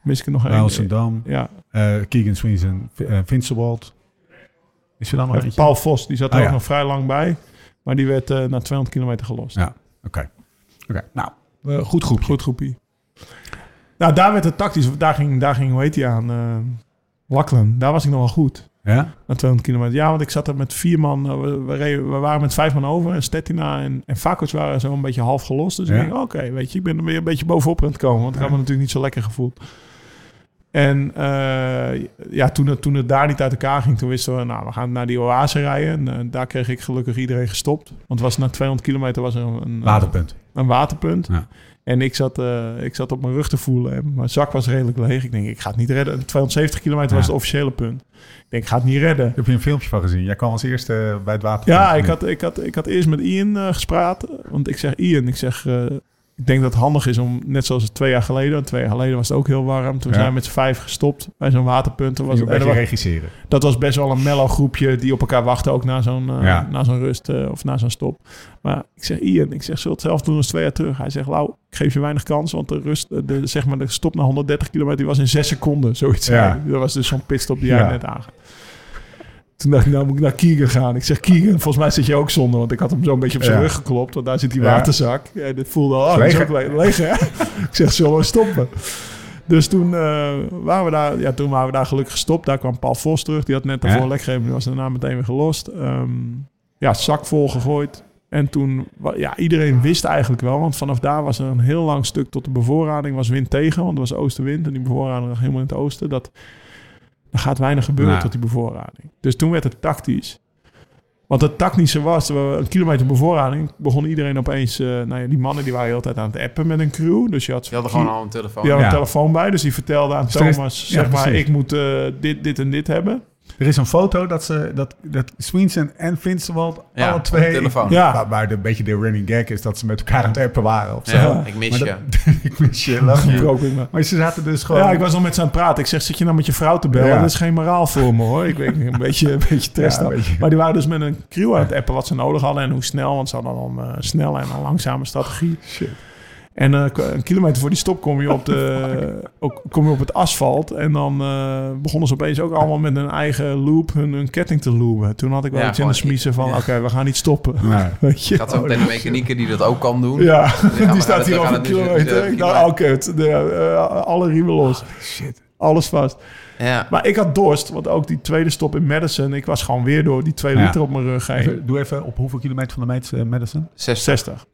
mis ik er nog één. Nelson Dam. Ja, eh Keegan Swinson. Uh, Vincewald. Is er dan nog Eh, eentje? Paul Vos, die zat er Ah, ook ja. nog vrij lang bij. Maar die werd eh, na 200 kilometer gelost. Ja. Oké. Oké. Nou, eh, goed groepje. Goed groepie. Nou, daar werd het tactisch. Daar ging, daar ging hoe heet die aan? Lachlan. Daar was ik nog wel goed. Ja? Na 200 kilometer. Ja, want ik zat er met vier man. eh, We, we, reden- we waren met vijf man over. En Stettina en, en Vakoc waren zo een beetje half gelost. Dus Ja. ik denk, oké, weet je, ik ben er weer een beetje bovenop aan het komen. Want ik had me natuurlijk niet zo lekker gevoeld. En eh, ja, toen het, toen het daar niet uit elkaar ging, toen wisten we, nou, we gaan naar die oase rijden. En daar kreeg ik gelukkig iedereen gestopt. Want was na 200 kilometer was er een, een, Waterpunt. een waterpunt. Ja. En ik zat, eh, ik zat op mijn rug te voelen. En mijn zak was redelijk leeg. Ik denk, ik ga het niet redden. 270 kilometer was het officiële punt. Ik denk, ik ga het niet redden. Heb je een filmpje van gezien? Jij kwam als eerste bij het waterpunt. Ja, ik had, ik, had, ik had eerst met Ian eh gespraat. Want ik zeg, Ian, ik zeg... ik denk dat het handig is om, net zoals het twee jaar geleden... twee jaar geleden was het ook heel warm. Toen Ja. zijn we met z'n vijf gestopt bij zo'n waterpunt. Was het, was, regisseren. dat was best wel een mellow groepje... die op elkaar wachten, ook na zo'n eh, Ja. na zo'n rust eh, of na zo'n stop. Maar ik zeg, Ian, ik zeg, zul het zelf doen als twee jaar terug? Hij zegt, Lau, ik geef je weinig kans... want de rust, eh, de, zeg maar, de stop naar 130 kilometer... die was in zes seconden, zoiets. Ja. Dat was dus zo'n pitstop die jij net aangaf. Toen dacht ik, nou moet ik naar Keegan gaan. Ik zeg, Keegan, volgens mij zit je ook zonder. Want ik had hem zo een beetje op zijn Ja. rug geklopt. Want daar zit die Ja. waterzak. Ja, dit voelde al, oh, Leeg, ook hè? ik zeg, zullen we stoppen? Dus toen, eh, waren we daar, ja, toen waren we daar gelukkig gestopt. Daar kwam Paul Vos terug. Die had net daarvoor Ja. lek gegeven. Die was daarna meteen weer gelost. Ehm, ja, zak vol gegooid. En toen, ja, iedereen wist eigenlijk wel. Want vanaf daar was er een heel lang stuk tot de bevoorrading. Was wind tegen, want er was oostenwind. En die bevoorrading lag helemaal in het oosten. Dat, er gaat weinig gebeuren Nou. tot die bevoorrading. Dus toen werd het tactisch. Want het tactische was, we een kilometer bevoorrading, begon iedereen opeens... eh, nou ja, die mannen die waren de hele tijd aan het appen met een crew. Dus je had, Je had er gewoon al een telefoon. die had een Ja. telefoon bij. Dus die vertelde aan Dus Thomas, ja, zeg maar, ik moet eh, dit, dit en dit hebben. Er is een foto dat ze dat, dat Sweenson en Vincent Ja, alle twee. telefoon. Ja. Waar, waar de, een beetje de running gag is dat ze met elkaar aan het appen waren. Of zo. Ja, ik mis Maar je. dat- ik mis je. ik me. Maar ze zaten dus gewoon. Ja, ik was al met ze aan het praten. Ik zeg, zit je nou met je vrouw te bellen? Ja. Dat is geen moraal voor me hoor. Ik weet niet, een beetje, een beetje test beetje. Maar die waren dus met een crew aan het appen wat ze nodig hadden en hoe snel. Want ze hadden al een eh, snelle en een langzame strategie. Shit. En eh, een kilometer voor die stop kom je op, de, ook, kom je op het asfalt. En dan eh, begonnen ze opeens ook allemaal met hun eigen loop hun, hun ketting te loopen. Toen had ik wel Ja, iets in de smiezen van, ja. oké, we gaan niet stoppen. Nee. Weet je? Ik had zo meteen een mechanieker die dat ook kan doen. Ja, die staat hier op een kilometer. Ik dacht, oh kut, de, eh, alle riemen los. Shit. Alles vast. Ja. Maar ik had dorst, want ook die tweede stop in Madison... ik was gewoon weer door die twee Ja. liter op mijn rug heen. Even, doe even op hoeveel kilometer van de meet eh, Madison? 60. 60.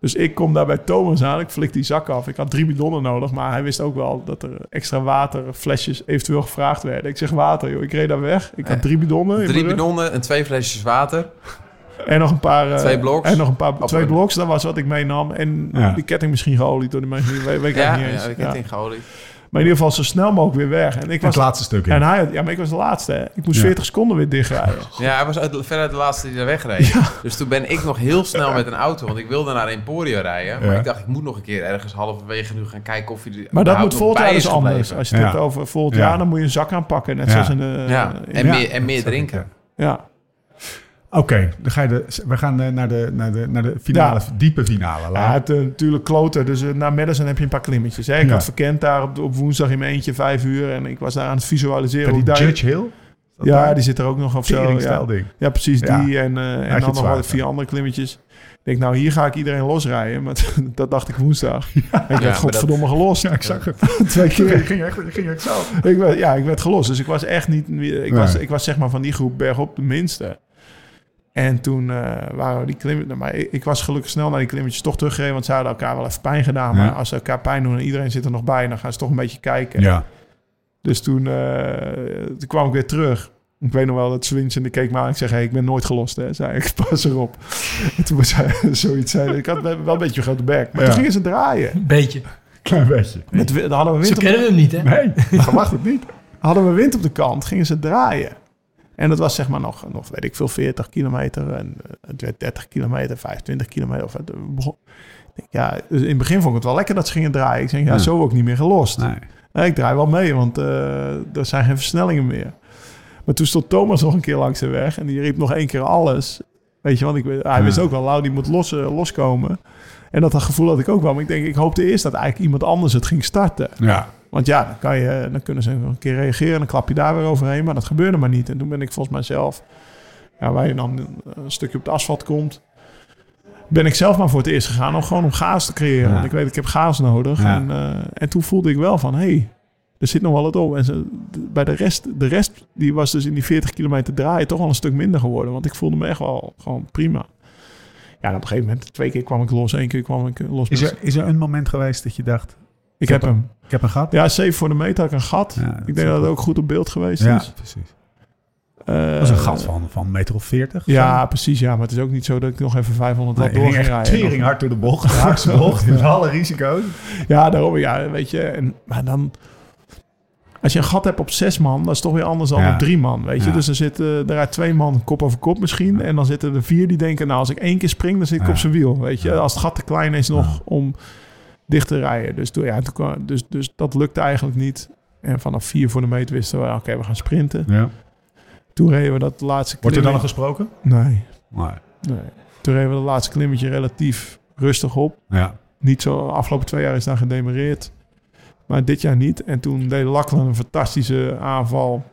Dus ik kom daar bij Thomas aan. Ik flik die zak af. Ik had drie bidonnen nodig. Maar hij wist ook wel dat er extra waterflesjes eventueel gevraagd werden. Ik zeg water, joh. Ik reed daar weg. Ik had Ja. drie bidonnen. Drie bidonnen en twee flesjes water. En nog een paar... eh, Twee bloks. En nog een paar... Twee een- bloks, dat was wat ik meenam. En Ja. die ketting misschien geolied door de mensen. Weet, weet ik Ja, niet eens. ja, Ja. heb het ingeolied. Maar in ieder geval zo snel mogelijk weer weg. En ik Het was... laatste stuk. in. En hij, ja, maar ik was de laatste. Hè. Ik moest Ja. 40 seconden weer dichtrijden. Ja, hij was uit, veruit de laatste die er wegreed. Dus toen ben ik nog heel snel met een auto, want ik wilde naar Emporio rijden. Maar Ja. ik dacht, ik moet nog een keer ergens halverwege nu gaan kijken of hij er Maar dat moet volgend jaar dus anders. Als je het Ja. hebt over volgend Ja. jaar, dan moet je een zak aanpakken. Net Ja. zoals in de... Ja, en Ja, meer, en meer drinken. ja. Oké, dan ga je de, we gaan eh, naar de, naar de, naar de finale, Ja. diepe finale. Ja, Laat. het, eh, natuurlijk kloten. Dus uh, na Madison heb je een paar klimmetjes. Hè? Ik Ja. had verkend daar op, op woensdag in mijn eentje vijf uur. En ik was daar aan het visualiseren. Bij die daar- Judge Hill? Ja, daar? die zit er ook nog of zo. Ja. ding. ja, precies Ja. die. En, eh, en dan nog zwaar, wel vier ja. andere klimmetjes. Ik denk, nou, hier ga ik iedereen losrijden. Maar dat dacht ik woensdag. En ik werd godverdomme gelost. Ja, ik zag het. Twee keer. ging, ging, echt, ging echt zo. Ik werd, ja, ik werd gelost. Dus ik was echt niet... Ik, was, ik was zeg maar van die groep bergop de minste. En toen eh, waren we die klimmen... Maar ik, ik was gelukkig snel naar die klimmetjes toch teruggereden. Want ze hadden elkaar wel even pijn gedaan. Ja. Maar als ze elkaar pijn doen en iedereen zit er nog bij... dan gaan ze toch een beetje kijken. Ja. Dus toen, eh, toen kwam ik weer terug. Ik weet nog wel dat Swins en die keek me aan. Ik zeg, hey, ik ben nooit gelost, hè. Zei ik, pas erop. En toen was hij zoiets. Zei, ik had wel een beetje een grote bek. Maar Ja. toen gingen ze draaien. Een beetje. Klein beetje. Met, dan hadden we wind op kennen we hem niet, hè? Nee, verwacht het niet. hadden we wind op de kant, gingen ze draaien. En dat was zeg maar nog, nog weet ik veel, 40 kilometer. En eh, het werd 30 kilometer, 25 kilometer. Of het begon. Ik denk, Ja, dus in het begin vond ik het wel lekker dat ze gingen draaien. Ik zeg, ja, Ja. zo ook niet meer gelost. Nee. Nee, ik draai wel mee, want eh, er zijn geen versnellingen meer. Maar toen stond Thomas nog een keer langs de weg en die riep nog één keer alles. Weet je, want ik, hij Ja. wist ook wel, Lau, die moet los, eh, loskomen. En dat, dat gevoel had ik ook wel. Maar ik denk, ik hoopte eerst dat eigenlijk iemand anders het ging starten. Ja. Want ja, dan, kan je, dan kunnen ze een keer reageren en dan klap je daar weer overheen. Maar dat gebeurde maar niet. En toen ben ik volgens mij zelf, ja, waar je dan een stukje op de asfalt komt, ben ik zelf maar voor het eerst gegaan om gewoon om gaas te creëren. Ja. Want ik weet, ik heb gaas nodig. Ja. En, eh, en toen voelde ik wel van, hé, hey, er zit nog wel wat op. En ze, bij de rest, de rest, die was dus in die 40 kilometer draaien toch wel een stuk minder geworden. Want ik voelde me echt wel gewoon prima. Ja, en op een gegeven moment, twee keer kwam ik los, één keer kwam ik los. Is, er, is er een moment geweest dat je dacht, ik heb hem. ik heb een gat? Ja, 7 voor de meter had ik een gat. Ja, ik denk dat het ook goed op beeld geweest Ja, is. precies. Eh, Dat is een gat van, van een meter of veertig. Ja, precies. Ja, maar het is ook niet zo dat ik nog even 500 Nee, door ging rijden. tering hard door de bocht. De haakse bocht. Met alle risico's. Ja, daarom. Ja, weet je. En, maar dan... Als je een gat hebt op zes man, dat is toch weer anders dan Ja. op drie man, weet je. Ja. Dus er zitten er uit twee man kop over kop misschien. En dan zitten er vier die denken, nou, als ik één keer spring, dan zit ik Ja. op zijn wiel, weet je. Als het gat te klein is nog om dicht te rijden. Dus, toen, ja, toen, kwam- dus, dus dat lukte eigenlijk niet. En vanaf vier voor de meet wisten we, oké, we gaan sprinten. Ja. Toen reden we dat laatste Wordt er dan nog klimmetje- gesproken? Nee, Nee. nee. Toen reden we dat laatste klimmetje relatief rustig op. Ja. Niet zo, afgelopen twee jaar is daar gedemereerd. Maar dit jaar niet. En toen deed Lachlan een fantastische aanval.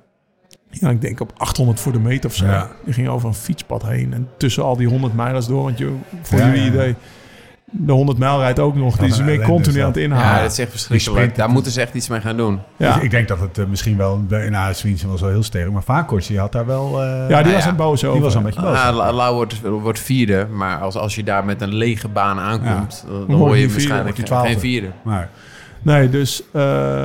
ja, ik denk op 800 voor de meter of zo. Ja. Die ging over een fietspad heen. En tussen al die 100 mijlers door. Want je, voor jullie idee, de 100 mijl rijdt ook nog. Die is meer ellende continu is aan het Ja, inhalen. dat is echt verschrikkelijk. Daar moeten ze echt iets mee gaan doen. Ja, Dus ik denk dat het eh, misschien wel... Nou, Swinsen was wel heel sterk. Maar Vakos, die had daar wel... eh, ja die Nou was ja, een boos over. die was een beetje boos. Ah, La- Lau wordt, wordt vierde, maar als, als je daar met een lege baan aankomt, dan, word je vierde, waarschijnlijk geen vierde. Maar, Nee, dus... eh,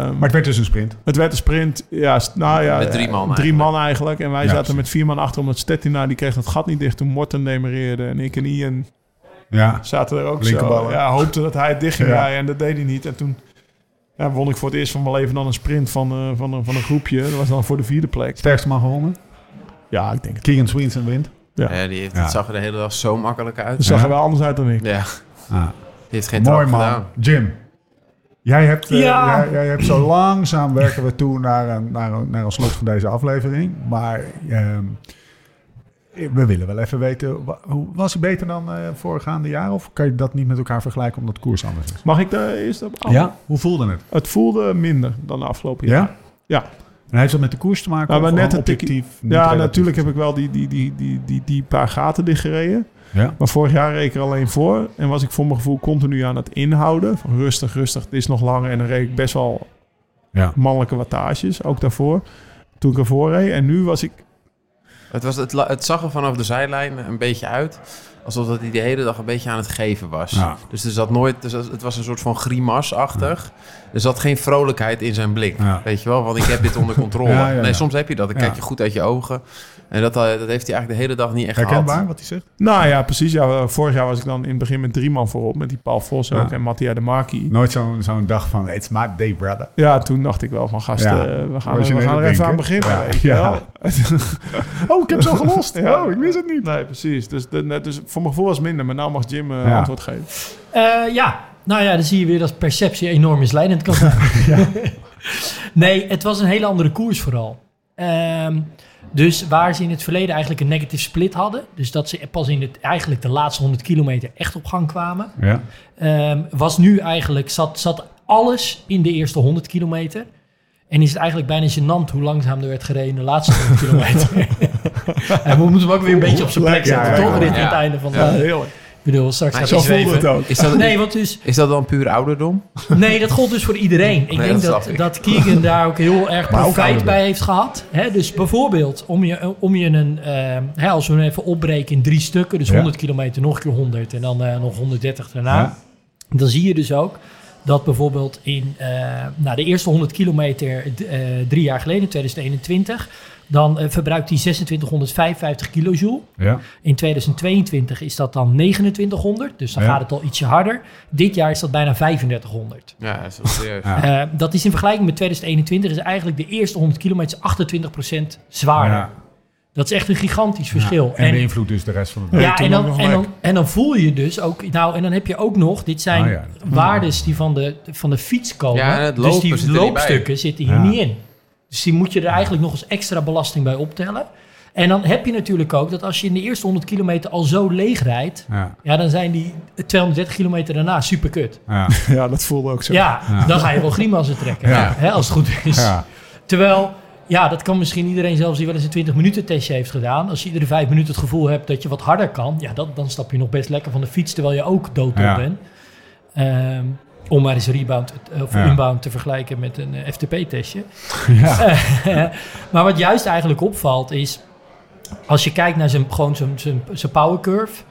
maar het werd dus een sprint. het werd een sprint. Ja, nou ja, Met drie man Drie eigenlijk. man eigenlijk. En wij Ja, zaten precies. met vier man achter. Omdat Stettina, die kreeg het gat niet dicht toen Morten demereerde. En ik en Ian Ja. zaten er ook zo. Ja, hoopten dat hij het dicht ging Ja. rijden. En dat deed hij niet. En toen ja, won ik voor het eerst van mijn leven dan een sprint van, eh, van, een, van een groepje. Dat was dan voor de vierde plek. Sterkste man gewonnen. Ja, ik denk het. Keegan Swinson wint. Ja. Ja, die heeft, Ja. Het zag er de hele dag zo makkelijk uit. Dat zag er wel anders uit dan ik. Ja, die Ah. heeft geen Mooi trap man. gedaan. Jim. Jij hebt, eh, Ja. jij, jij hebt zo langzaam werken we toe naar een, naar, een, naar een slot van deze aflevering. Maar ehm, we willen wel even weten, hoe, was hij beter dan eh voorgaande jaar? Of kan je dat niet met elkaar vergelijken omdat de koers anders is? Mag ik daar eerst op af? Ja? Hoe voelde het? Het voelde minder dan de afgelopen jaar. Ja? Ja. En heeft dat met de koers te maken? Nou, maar net een objectief? Ja, relatief? natuurlijk heb ik wel die, die, die, die, die, die paar gaten dichtgereden. Ja? Maar vorig jaar reed ik er alleen voor. En was ik voor mijn gevoel continu aan het inhouden. Van rustig, rustig, het is nog langer. En dan reed ik best wel Ja. mannelijke wattages, ook daarvoor. Toen ik ervoor reed. En nu was ik... Het, was, het, het zag er vanaf de zijlijn een beetje uit. Alsof dat hij de hele dag een beetje aan het geven was. Ja. Dus er zat nooit, dus het was een soort van grimasachtig. Er zat geen vrolijkheid in zijn blik. Ja. Weet je wel, want ik heb dit onder controle. Ja, ja, ja. Nee, soms heb je dat. Dan Ja. kijk je goed uit je ogen. En dat, eh, dat heeft hij eigenlijk de hele dag niet echt Herkenbaar gehad. wat hij zegt? Nou ja, precies. Ja, vorig jaar was ik dan in het begin met drie man voorop. Met die Paul Vos ook Ja. en Mattia de Marquis. Nooit zo'n zo'n dag van, it's my day, brother. Ja, toen dacht ik wel van gasten, Ja. eh, we gaan, we gaan er even aan beginnen. Ja. Oh, ik heb zo gelost. Ja. Oh, ik wist het niet. Nee, precies. Dus, de, dus voor mijn gevoel was het minder. Maar nou mag Jim eh, Ja. antwoord geven. Eh, ja, nou ja, dan zie je weer dat perceptie enorm misleidend kan zijn. nee, het was een hele andere koers vooral. Ehm, dus waar ze in het verleden eigenlijk een negative split hadden, dus dat ze pas in het, eigenlijk de laatste 100 kilometer echt op gang kwamen, Ja. ehm, was nu eigenlijk, zat, zat alles in de eerste 100 kilometer. En is het eigenlijk bijna gênant hoe langzaam er werd gereden in de laatste 100 kilometer. en we moeten hem ook weer een beetje op zijn plek zetten, ja, toch? Dit aan het einde van de... Ja, bedoel, straks Maar Zo voelde het ook. Is dat, Nee, want dus... is dat dan puur ouderdom? Nee, dat gold dus voor iedereen. Ik Nee, denk dat dat, snap ik. dat Keegan daar ook heel erg profijt bij heeft gehad. Hè, dus bijvoorbeeld, om je, om je een... hè, als we hem even opbreken in drie stukken... dus Ja. 100 kilometer, nog een keer 100 en dan eh, nog 130 daarna... Ja. dan zie je dus ook dat bijvoorbeeld in eh, nou, de eerste 100 kilometer eh, drie jaar geleden, 2021... dan eh, verbruikt hij 2655 kilojoule. Ja. In 2022 is dat dan 2900, dus dan Ja. gaat het al ietsje harder. Dit jaar is dat bijna 3500. Ja, dat is wel serieus. Ja. Eh, dat is in vergelijking met 2021 is eigenlijk de eerste 100 kilometer 28% zwaarder. Dat is echt een gigantisch verschil. En, beïnvloedt dus de rest van het Ja, ja, en dan, en, dan, gelijk. en dan voel je dus ook... Nou, en dan heb je ook nog... Dit zijn Ah, ja. waardes die van de, van de fiets komen. Ja, en het dus die zit loopstukken zitten hier Ja. niet in. Dus die moet je er eigenlijk nog eens extra belasting bij optellen. En dan heb je natuurlijk ook dat als je in de eerste 100 kilometer al zo leeg rijdt... Ja. Ja, dan zijn die 230 kilometer daarna super kut. Ja. Ja, dat voelde ook zo. Ja, Ja. dan ga je wel grimassen trekken. Ja. Hè, als het goed is. Ja. Terwijl, ja, dat kan misschien iedereen zelfs die wel eens een 20 minuten testje heeft gedaan. Als je iedere vijf minuten het gevoel hebt dat je wat harder kan, ja, dat, dan stap je nog best lekker van de fiets terwijl je ook doodop Ja. bent. Ehm, om maar eens rebound eh, of Ja. inbound te vergelijken met een eh, FTP-testje. Ja. maar wat juist eigenlijk opvalt is, als je kijkt naar zijn, gewoon zijn, zijn, zijn power curve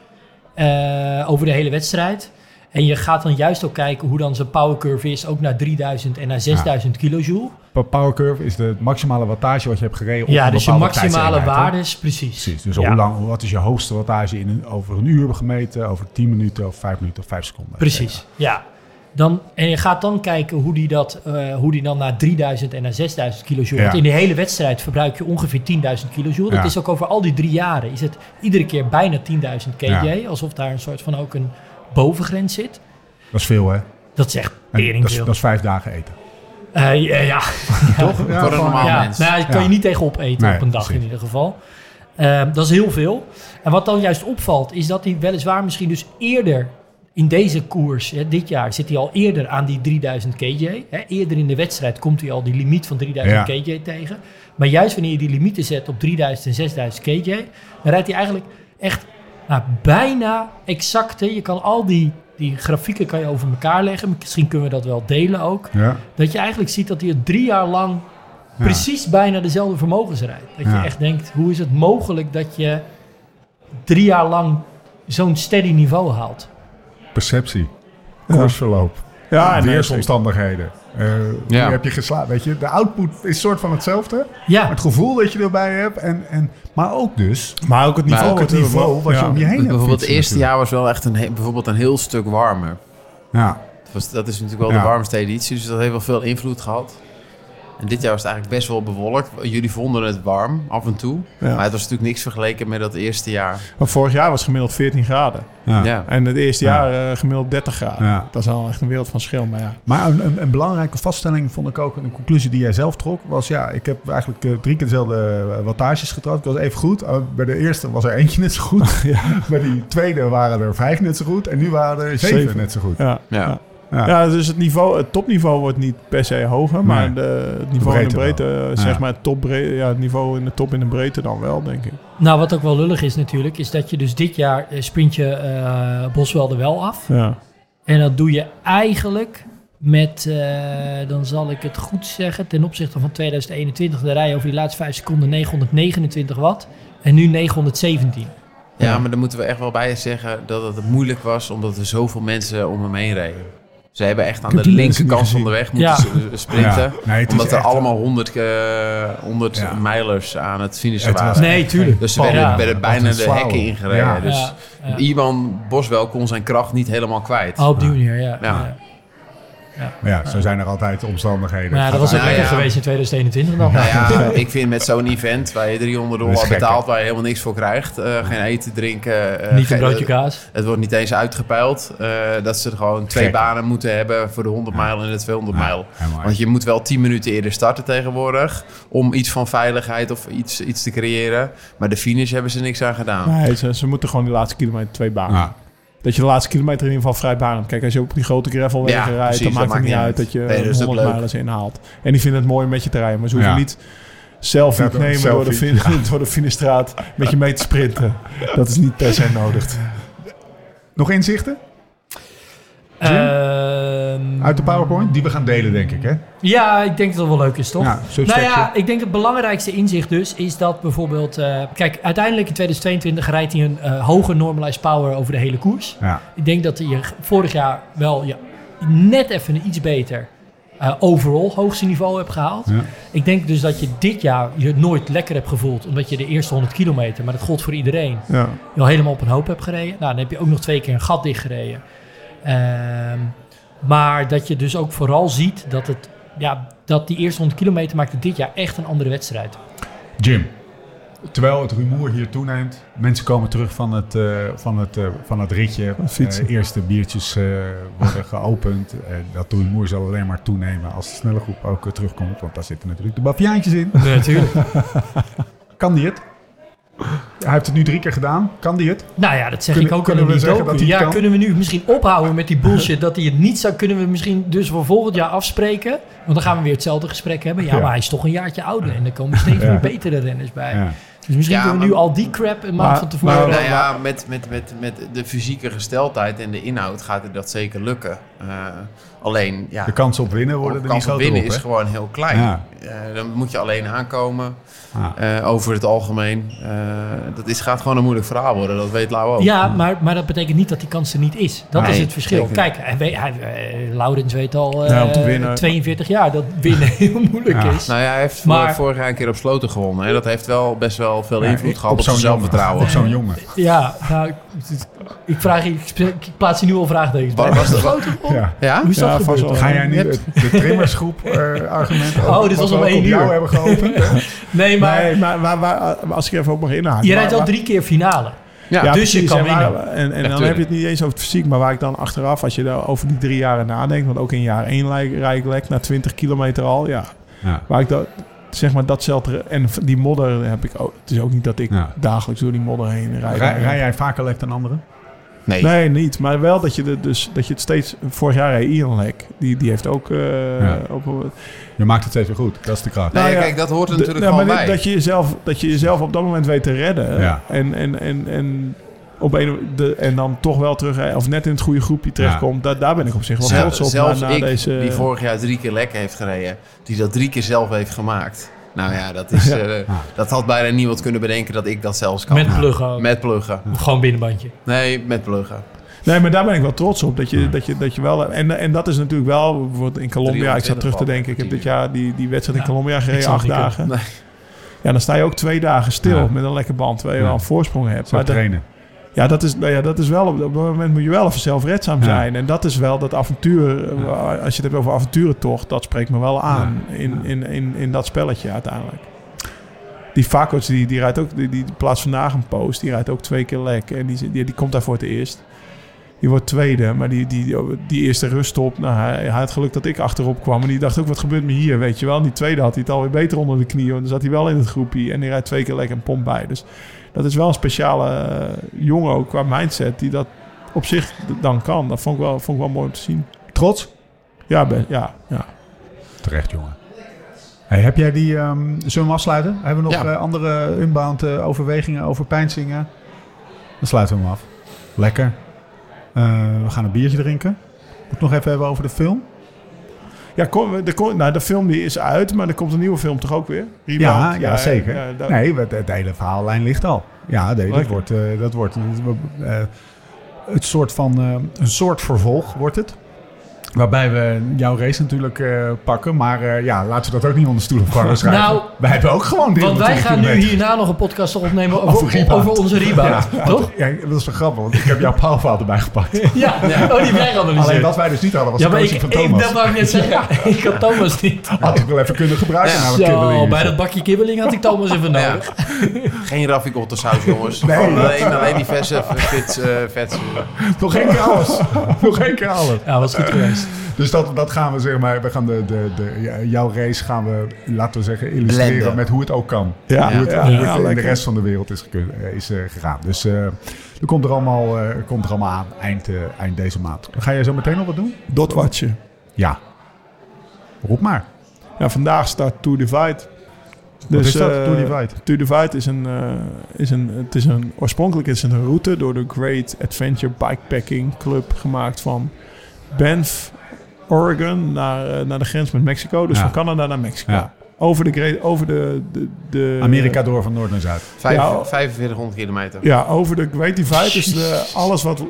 eh, over de hele wedstrijd. En je gaat dan juist ook kijken hoe dan zijn power curve is, ook naar 3000 en naar 6000 kilojoule. Power curve is de maximale wattage wat je hebt gereden op Ja, dus je maximale hè? waardes, precies. Precies. Dus Ja. hoe lang, wat is je hoogste wattage in een, over een uur gemeten, over 10 minuten of 5 minuten of 5 seconden? Precies, ja. Dan, en je gaat dan kijken hoe die, dat, eh, hoe die dan naar 3000 en naar 6000 kilojoule... Ja. Want in de hele wedstrijd verbruik je ongeveer 10.000 kilojoule. Dat Ja. is ook over al die drie jaren. Is het iedere keer bijna 10.000 kJ. Ja. Alsof daar een soort van ook een bovengrens zit. Dat is veel, hè? Dat is echt dat, is, dat is vijf dagen eten. Eh, ja, ja. Toch? Voor een normaal mens. Nou, kan je niet tegenop eten Nee, op een dag precies. in ieder geval. Ehm, dat is heel veel. En wat dan juist opvalt, is dat hij weliswaar misschien dus eerder in deze koers, hè, dit jaar, zit hij al eerder aan die 3000 kJ. Hè. Eerder in de wedstrijd komt hij al die limiet van 3000 Ja. kJ tegen. Maar juist wanneer je die limieten zet op 3000 en 6000 kJ, dan rijdt hij eigenlijk echt nou, bijna exact. hè. Je kan al die, die grafieken kan je over elkaar leggen. Misschien kunnen we dat wel delen ook. Ja. Dat je eigenlijk ziet dat hij het drie jaar lang precies bijna dezelfde vermogens rijdt. Dat Ja. je echt denkt, hoe is het mogelijk dat je drie jaar lang zo'n steady niveau haalt? Perceptie. Koersverloop. Ja, en Weersomstandigheden. Eh Ja. Hoe heb je geslaagd? Weet je, de output is soort van hetzelfde. Ja, Het gevoel dat je erbij hebt. En, en, maar ook dus Maar ook het niveau. ook het wat niveau wat je om je heen hebt. Bijvoorbeeld het eerste natuurlijk. jaar was wel echt een, bijvoorbeeld een heel stuk warmer. Ja. Dat, was, dat is natuurlijk wel Ja. de warmste editie, dus dat heeft wel veel invloed gehad. En dit jaar was het eigenlijk best wel bewolkt. Jullie vonden het warm af en toe. Ja. Maar het was natuurlijk niks vergeleken met dat eerste jaar. Maar vorig jaar was gemiddeld 14 graden. Ja. Ja. En het eerste Ja. jaar eh, gemiddeld 30 graden. Ja. Dat is al echt een wereld van verschil. Maar ja, Maar een, een, een belangrijke vaststelling vond ik ook, een conclusie die jij zelf trok, was ja, ik heb eigenlijk eh, drie keer dezelfde eh, wattages getrokken. Ik was even goed. Uh, bij de eerste was er eentje net zo goed. Bij die tweede waren er vijf net zo goed. En nu waren er zeven, Zeven. net zo goed. ja. Ja. dus het, niveau, het topniveau wordt niet per se hoger, maar Nee. de, het niveau in de breedte wel. zeg Ja. maar het, topbre- ja, het niveau in de top in de breedte dan wel, denk ik. nou wat ook wel lullig is natuurlijk, is dat je dus dit jaar eh, sprint je eh Boswelde wel af. Ja. En dat doe je eigenlijk met, eh, dan zal ik het goed zeggen, ten opzichte van 2021, de rij over die laatste 5 seconden 929 watt en nu 917. Ja, maar dan moeten we echt wel bij zeggen dat het moeilijk was omdat er zoveel mensen om hem heen reden. Ze hebben echt aan de linkerkant van de weg moeten Ja. s- sprinten. Ja. Nee, omdat er echt- allemaal 100, eh 100 Ja. mijlers aan het finishen Het was waren. Nee, tuurlijk. Dus ze werden, ja. werden Wat bijna de hekken ingereden. Ja. Dus Ja, ja. Iwan Boswel kon zijn kracht niet helemaal kwijt. Oh, op die manier, ja. Ja. ja. Maar ja, zo zijn er altijd omstandigheden. Maar ja, dat was ook Nou, lekker ja. geweest in 2021 dan. Nou ja, ik vind met zo'n event waar je 300 Dat is dollar betaalt, waar je helemaal niks voor krijgt, eh, geen eten, drinken, eh, Niet een geen- broodje kaas. Het wordt niet eens uitgepeild. eh, dat ze er gewoon twee banen moeten hebben voor de 100 mijl en de 200 mijl. Want je moet wel 10 minuten eerder starten tegenwoordig. Om iets van veiligheid of iets, iets te creëren. Maar de finish hebben ze niks aan gedaan. Nee, ze, ze moeten gewoon die laatste kilometer twee banen. Dat je de laatste kilometer in ieder geval vrij baan hebt. Kijk, als je op die grote gravelwegen Ja, rijdt, precies, dan dat maakt het niet uit uit. dat je Nee, dat is ook 100 leuk. mijlen inhaalt. En die vinden het mooi om met je te rijden. Maar ze hoeven Ja. niet selfie Ja, te nemen door de, fin door de Finestraat met je mee te sprinten. Dat is niet per se nodig. Nog inzichten Ehm, uit de PowerPoint? Die we gaan delen, denk ik, hè? Ja, ik denk dat het wel leuk is, toch? Ja, nou ja, ik denk het belangrijkste inzicht dus is dat bijvoorbeeld... eh, kijk, uiteindelijk in 2022 rijdt hij een eh hoger normalized power over de hele koers. Ja. Ik denk dat hij vorig jaar wel ja, net even een iets beter eh, overall hoogste niveau hebt gehaald. Ja. Ik denk dus dat je dit jaar je nooit lekker hebt gevoeld... omdat je de eerste 100 kilometer, maar dat gold voor iedereen... Ja. je al helemaal op een hoop hebt gereden. Nou, dan heb je ook nog twee keer een gat dichtgereden. Ehm maar dat je dus ook vooral ziet dat, het, ja, dat die eerste 100 kilometer maakte dit jaar echt een andere wedstrijd. Jim, terwijl het rumoer hier toeneemt, mensen komen terug van het, eh, van het, eh, van het ritje. fietsen. Eh, eerste biertjes eh, worden geopend. Dat rumoer zal alleen maar toenemen als de snelle groep ook terugkomt. Want daar zitten natuurlijk de baviaantjes in. Natuurlijk. Kan die het? Hij heeft het nu drie keer gedaan. Kan die het? nou ja, dat zeg Kunnen- ik ook kunnen we zeggen docu. dat hij Ja, kan? kunnen we nu misschien ophouden met die bullshit dat hij het niet zou... Kunnen we misschien dus voor volgend jaar afspreken? Want dan gaan we weer hetzelfde gesprek hebben. Ja, Ja. maar hij is toch een jaartje ouder. En er komen steeds Ja. meer betere renners bij. Ja. Dus misschien Ja, kunnen we nu maar- al die crap een maand van tevoren... maar- Nou ja, met, met, met, met de fysieke gesteldheid en de inhoud gaat het dat zeker lukken. Eh, alleen, ja, De kansen op winnen worden de er niet kans op winnen op. is hè? gewoon heel klein. Ja. Eh, dan moet je alleen aankomen Ja. eh, over het algemeen. Eh, dat is, gaat gewoon een moeilijk verhaal worden, dat weet Lau ook. Ja, maar, maar dat betekent niet dat die kans er niet is. Dat Nee, is het verschil. zeker Kijk, hij, weet- hij, Laurens weet al eh, Ja, om te winnen. 42 jaar dat winnen heel moeilijk Ja. is. Nou ja, hij heeft Maar- vorig jaar een keer op sloten gewonnen. En dat heeft wel best wel veel Ja, invloed gehad op, zo'n zijn zelfvertrouwen. Op zo'n jongen. Ja, nou, ik, ik, vraag, je- ik, ik plaats hier nu al vraagtekens bij. Wat was dat? Ja. Ja? Dat vast. Ga jij nu het, de trimmersgroep eh, argument Oh, dit was om één op uur. jou hebben geopend? Nee, maar Nee, maar, maar, maar als ik even ook mag inhaken. je rijdt al drie keer finale. Ja, Ja, dus je kan en waar- winnen. En, en dan tuurlijk. heb je het niet eens over het fysiek, maar waar ik dan achteraf, als je daar over die drie jaren nadenkt, want ook in jaar één rij rij ik lek naar 20 kilometer al, ja. Ja. Waar ik dat, zeg maar datzelfde, en die modder heb ik ook, het is ook niet dat ik Ja. dagelijks door die modder heen rijd. Rij, rij jij vaker lek dan anderen? Nee. Nee, niet. Maar wel dat je, de, dus, dat je het steeds... Vorig jaar reed Ian Lek. Die, die heeft ook... eh, Ja. op, Je maakt het steeds weer goed. Dat is de kracht. Nee, Nou ja, kijk, dat hoort er natuurlijk nou, gewoon maar bij. dat je, jezelf, dat je jezelf op dat moment weet te redden. Ja. En, en, en, en, op een, de, en dan toch wel terug... Of net in het goede groepje terechtkomt. Daar, daar ben ik op zich wel trots op. zelfs na, na ik, deze, die vorig jaar drie keer lekker heeft gereden, die dat drie keer zelf heeft gemaakt. Nou ja, dat, is, eh, dat had bijna niemand kunnen bedenken dat ik dat zelfs kan. Met pluggen ook. Met pluggen. Of gewoon binnenbandje. Nee, met pluggen. Nee, maar daar ben ik wel trots op. Dat je, dat je, dat je wel, en, en dat is natuurlijk wel, bijvoorbeeld in Colombia, ik zat terug te 320 denken, ik heb dit jaar die, die wedstrijd in Colombia gereden, acht dagen. Nee. Ja, dan sta je ook twee dagen stil Ja. met een lekker band, terwijl je Ja. al een voorsprong hebt. Zo Maar dat, trainen. Ja, dat is, nou ja, dat is wel, op dat moment moet je wel even zelfredzaam Ja. zijn. En dat is wel dat avontuur, eh, als je het hebt over avonturentocht, dat spreekt me wel aan in, in, in, in dat spelletje uiteindelijk. Die Fakots, die, die rijdt ook, die, die plaats vandaag een post, die rijdt ook twee keer lek. En die, die, die komt daar voor het eerst. Die wordt tweede, maar die, die, die eerste ruststop, nou, hij, hij had geluk dat ik achterop kwam. En die dacht ook, wat gebeurt me hier, weet je wel. En die tweede had hij het alweer beter onder de knie, want dan zat hij wel in het groepje. En die rijdt twee keer lekker een pomp bij. Dus dat is wel een speciale eh, jongen ook qua mindset, die dat op zich dan kan. Dat vond ik wel, vond ik wel mooi om te zien. Trots? Ja, be- ja, ja. Terecht, jongen. Hey, heb jij die... ehm, zullen we hem afsluiten? Hebben we nog Ja. eh, andere inbound eh, overwegingen over pijnzingen? Dan sluiten we hem af. Lekker. Eh, we gaan een biertje drinken. Moet ik nog even hebben over de film? Ja, kom, de, kom- nou, de film die is uit, maar er komt een nieuwe film toch ook weer? Ja, ja, zeker. ja, nee, het, het hele verhaallijn ligt al. Ja, nee, dat Lekker. wordt, eh, dat wordt eh, het soort van, eh, een soort vervolg wordt het. Waarbij we jouw race natuurlijk eh, pakken. Maar eh, ja, laten we dat ook niet onder stoel of banken schrijven. Nou, wij hebben ook gewoon Want wij 320 gaan nu hierna nog een podcast opnemen Over over, onze rebound. Ja, Toch? Ja, dat is wel grappig, want ik heb jouw pauwfout erbij gepakt. Ja. Oh, die geanalyseerd. Alleen wat wij dus niet hadden was ja, de ik, coaching van ik, Thomas. dat wou ik net zeggen. Ik had Thomas niet. Had ik wel even kunnen gebruiken. Nou, Zo, bij dat bakje kibbeling had ik Thomas even Ja. nodig. Geen raffikottersaus, jongens. Nee. Alleen, alleen die verse vet, eh. Nog één keer alles. Nog één keer alles. Ja, was goed geweest. Dus dat, dat gaan we zeg maar, we gaan de, de, de, jouw race gaan we, laten we zeggen, illustreren Blenden. met hoe het ook kan. Ja, hoe het, ja, hoe ja, het in de rest van de wereld is, eh, is eh, gegaan. Dus eh er, komt er, allemaal, komt er allemaal aan eind, eh, eind deze maand. Ga jij zo meteen nog wat doen? Dotwatje. Ja. Roep maar. Ja, vandaag start Tour Divide. Wat is dat, eh, Tour Divide? Tour Divide is een, eh, is een, het is een, oorspronkelijk is het een route door de Great Adventure Bikepacking Club gemaakt van Banff, Oregon naar, eh, naar de grens met Mexico. Dus Ja. van Canada naar Mexico. Ja. Over de, over de, de, de Amerika door van noord naar zuid. Vijf, Ja. 4500 kilometer. Ja, over de Great Divide. Dus de, alles, wat,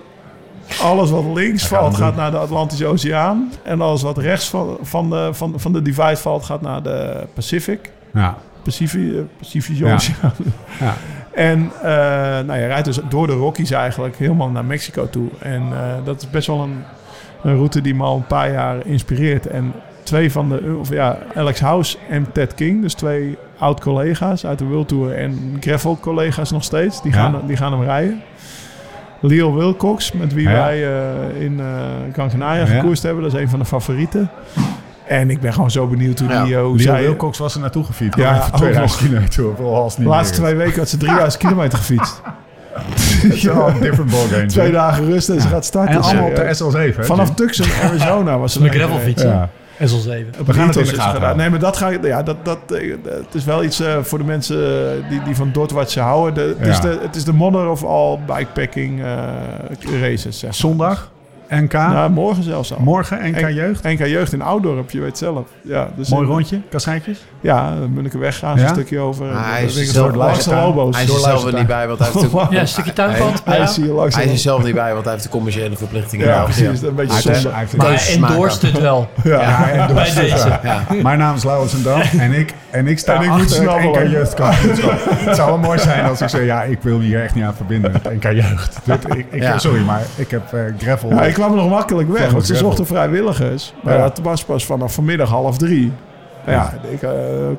alles wat links valt, doen. gaat naar de Atlantische Oceaan. En alles wat rechts van, van, de, van, van de Divide valt, gaat naar de Pacific. Ja. Pacific, eh, Pacifische Ja. Oceaan. Ja. En eh, nou, je rijdt dus door de Rockies eigenlijk helemaal naar Mexico toe. En eh, dat is best wel een, een route die me al een paar jaar inspireert. En twee van de, of ja, Alex House en Ted King, dus twee oud-collega's uit de World Tour en gravel-collega's nog steeds, die, Ja. gaan, die gaan hem rijden. Leo Wilcox, met wie Ja. wij eh, in eh Gran Canaria Ja. gekoerst hebben, dat is een van de favorieten. En ik ben gewoon zo benieuwd hoe Ja. die... eh, hoe Leo zij, Wilcox was er naartoe gefietst. Ja, Ja, ook 2000 kilometer. Als de niet laatste twee weken had ze 3000 kilometer gefietst. Het is wel een different ballgame. Twee dagen rust en ze gaat starten. En allemaal op Ja. de SL7. hè, Vanaf? Tucson, Arizona was ze Met daar gravelfiets. Ja. SL7. We gaan het in de is gaten. Nee, maar dat ga ik. Ja, dat, dat, eh, het is wel iets eh, voor de mensen eh, die, die van Dordtwatje houden. De, het, is Ja. de, het is de mother of all bikepacking eh, races. Zeg. maar. Zondag, NK. Nou, morgen zelfs al. Morgen NK Jeugd. NK Jeugd in Oudorp, je weet zelf. Ja, dus Mooi in- rondje, kasseitjes. Ja, Munnikenweg gaan ze Ja? een stukje over. Ah, hij is zelf door- langs de. Lobo's. Hij is er zelf er niet bij, want hij heeft de, Ja, een stukje tuinpad. Hij is hier langs hij is er zelf niet bij, want hij heeft de commerciële verplichtingen. Ja, Ja, precies. Een beetje zonde. Maar endorst het wel. Ja. Ja, en Bij deze. Ja. Mijn naam is Laurens en Dan en ik, en ik sta En ik moet achter het. NK Jeugdkampioenschap. het zou wel mooi zijn als ik zeg, ja, ik wil me hier echt niet aan verbinden met NK Jeugd. Dit- ik, ik, Ja. Sorry, maar ik heb eh, gravel. Ik kwam nog makkelijk weg, want ze zochten vrijwilligers. Maar Ja. dat was pas vanaf vanmiddag half drie. Nou ja, ik, eh,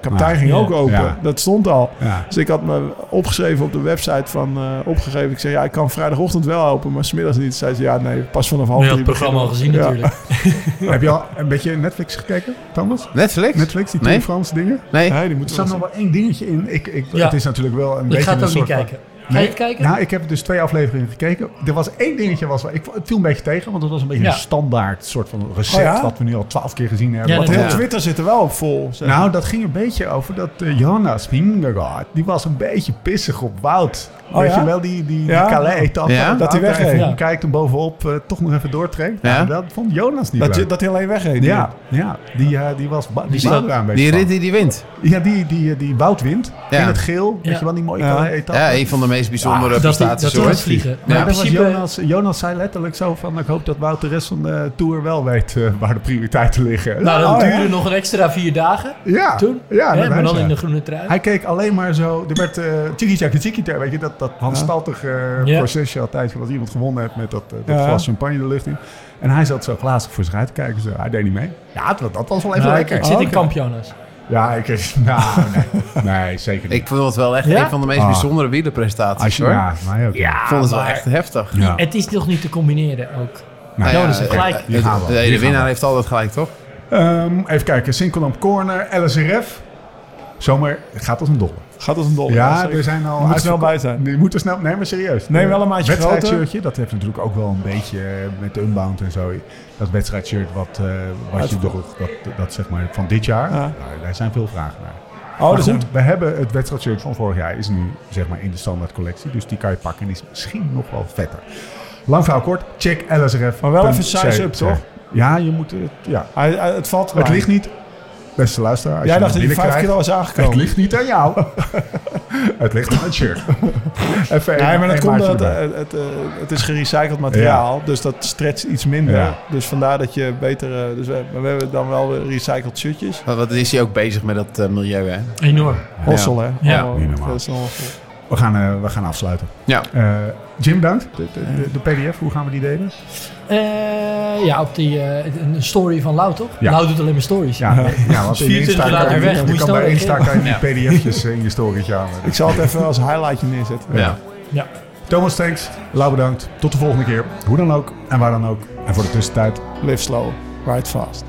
kapitein Ja. ging ook open. Ja. Dat stond al. ja. Dus ik had me opgeschreven op de website van eh, opgegeven. Ik zei, ja, ik kan vrijdagochtend wel open, maar smiddags niet. Zei ze, ja, nee, pas vanaf half Je drie. het programma al gezien natuurlijk. Heb je al een beetje Netflix gekeken, Thomas? Netflix? Netflix, die Nee. Tour France dingen? Nee. Nee, die Er nog wel één dingetje in. Ik, ik, Ja. Het is natuurlijk wel een Ik beetje ga het ook niet kijken. Ga je het kijken? Nou, ik heb dus twee afleveringen gekeken. Er was één dingetje, was, ik, het viel een beetje tegen, want het was een beetje Ja. een standaard soort van recept, Oh ja? wat we nu al twaalf keer gezien hebben. Dat- heel Twitter zit er wel op vol. zeg. Nou, dat ging een beetje over dat eh, Jonas Vingegaard, die was een beetje pissig op Wout. Oh, Weet ja? je wel, die, die, die Ja? Calais-etappe. Ja? Dat hij wegreed. Ja. kijkt hem bovenop, eh, toch nog even doortrekt. Ja? Ja. dat vond Jonas niet dat, je, leuk. dat hij alleen wegreed. ja, ja, die, eh, die was ba- die Die een beetje Die rit die die wint. Ja, die, die, die Wout wint. Ja. In het geel. Ja. Weet je wel, die mooie Ja. Calais-etappe. Ja, een van de meest bijzondere dat, prestaties dat vliegen. Maar principe, Jonas, Jonas zei letterlijk zo van... ik hoop dat Wout de rest van de Tour wel weet eh, waar de prioriteiten liggen. nou, dat Oh, ja. duurde nog een extra vier dagen Ja, toen. ja, hè, maar dan ja. in de groene trui. Hij keek alleen maar zo... Er werd uh, tjiki weet je, dat, dat handstaltige eh, Ja. procesje altijd... als iemand gewonnen heeft met dat, dat Ja. glas champagne de lucht in. En hij zat zo glazig voor zich uit te kijken. Zo. Hij deed niet mee. Ja, dat, dat was wel even Nou, ik, lekker. ik zit Oh, in oké. Ja, ik... Nou, nee. nee, zeker niet. Ik vond het wel echt Ja? een van de meest Ah. bijzondere wielerprestaties Als je, hoor. ja, mij ook. Ja, Ik vond het wel maar echt heftig. Ja. Het is nog niet te combineren ook. Nou, ja, Jonas heeft eh, gelijk. eh, gaan. De, Die de gaan winnaar heeft altijd gelijk, toch? Ehm, even kijken. Sinkelamp Corner, LSRF. Zomer het gaat als een dolle. Gaat als een dolle. Ja, er zijn al... Je moet er snel bij zijn. Je moet er snel... Nee, maar serieus. Neem wel een maatje Wedstrijdshirtje, dat heeft natuurlijk ook wel een beetje met de Unbound en zo. Dat wedstrijdshirt wat, eh, wat je droeg, dat, dat zeg maar van dit jaar. Ja. Nou, daar zijn veel vragen naar. Oh, maar goed, we hebben het wedstrijdshirt van vorig jaar is nu zeg maar in de standaard collectie. Dus die kan je pakken en is misschien nog wel vetter. Lang verhaal kort, check LSRF. Maar wel even size up, toch? Ja, je moet het... Ja. hij, hij- het valt Het ligt niet... Beste luisteraar, als Jij je dacht dat 5 binnenkrijgt- kilo was aangekomen. Het ligt niet aan jou. het ligt aan het shirt. Even Nee, maar dat komt omdat erbij. het, het, eh, het is gerecycled materiaal, dus dat stretcht iets minder. Ja. Dus vandaar dat je beter... eh, dus we, we hebben dan wel weer recycled shirtjes. Wat, is hij ook bezig met dat eh, milieu, hè? Enorm. Hossel, hè? Ja. Oh, Niet We gaan, eh, we gaan afsluiten. Ja. Eh, Jim, bedankt. De, de, de, de PDF, hoe gaan we die delen? Eh, ja, op die eh, een story van Lau, toch? Ja. Lau doet alleen maar stories. Ja, ja want in 24 Insta kan je, weg, je kan bij Insta kan je die pdf'tjes in je storytje. Ik zal het even als highlightje neerzetten. Ja. Ja. Thomas, thanks. Lau, bedankt. Tot de volgende keer. Hoe dan ook en waar dan ook. En voor de tussentijd, Live slow, ride fast.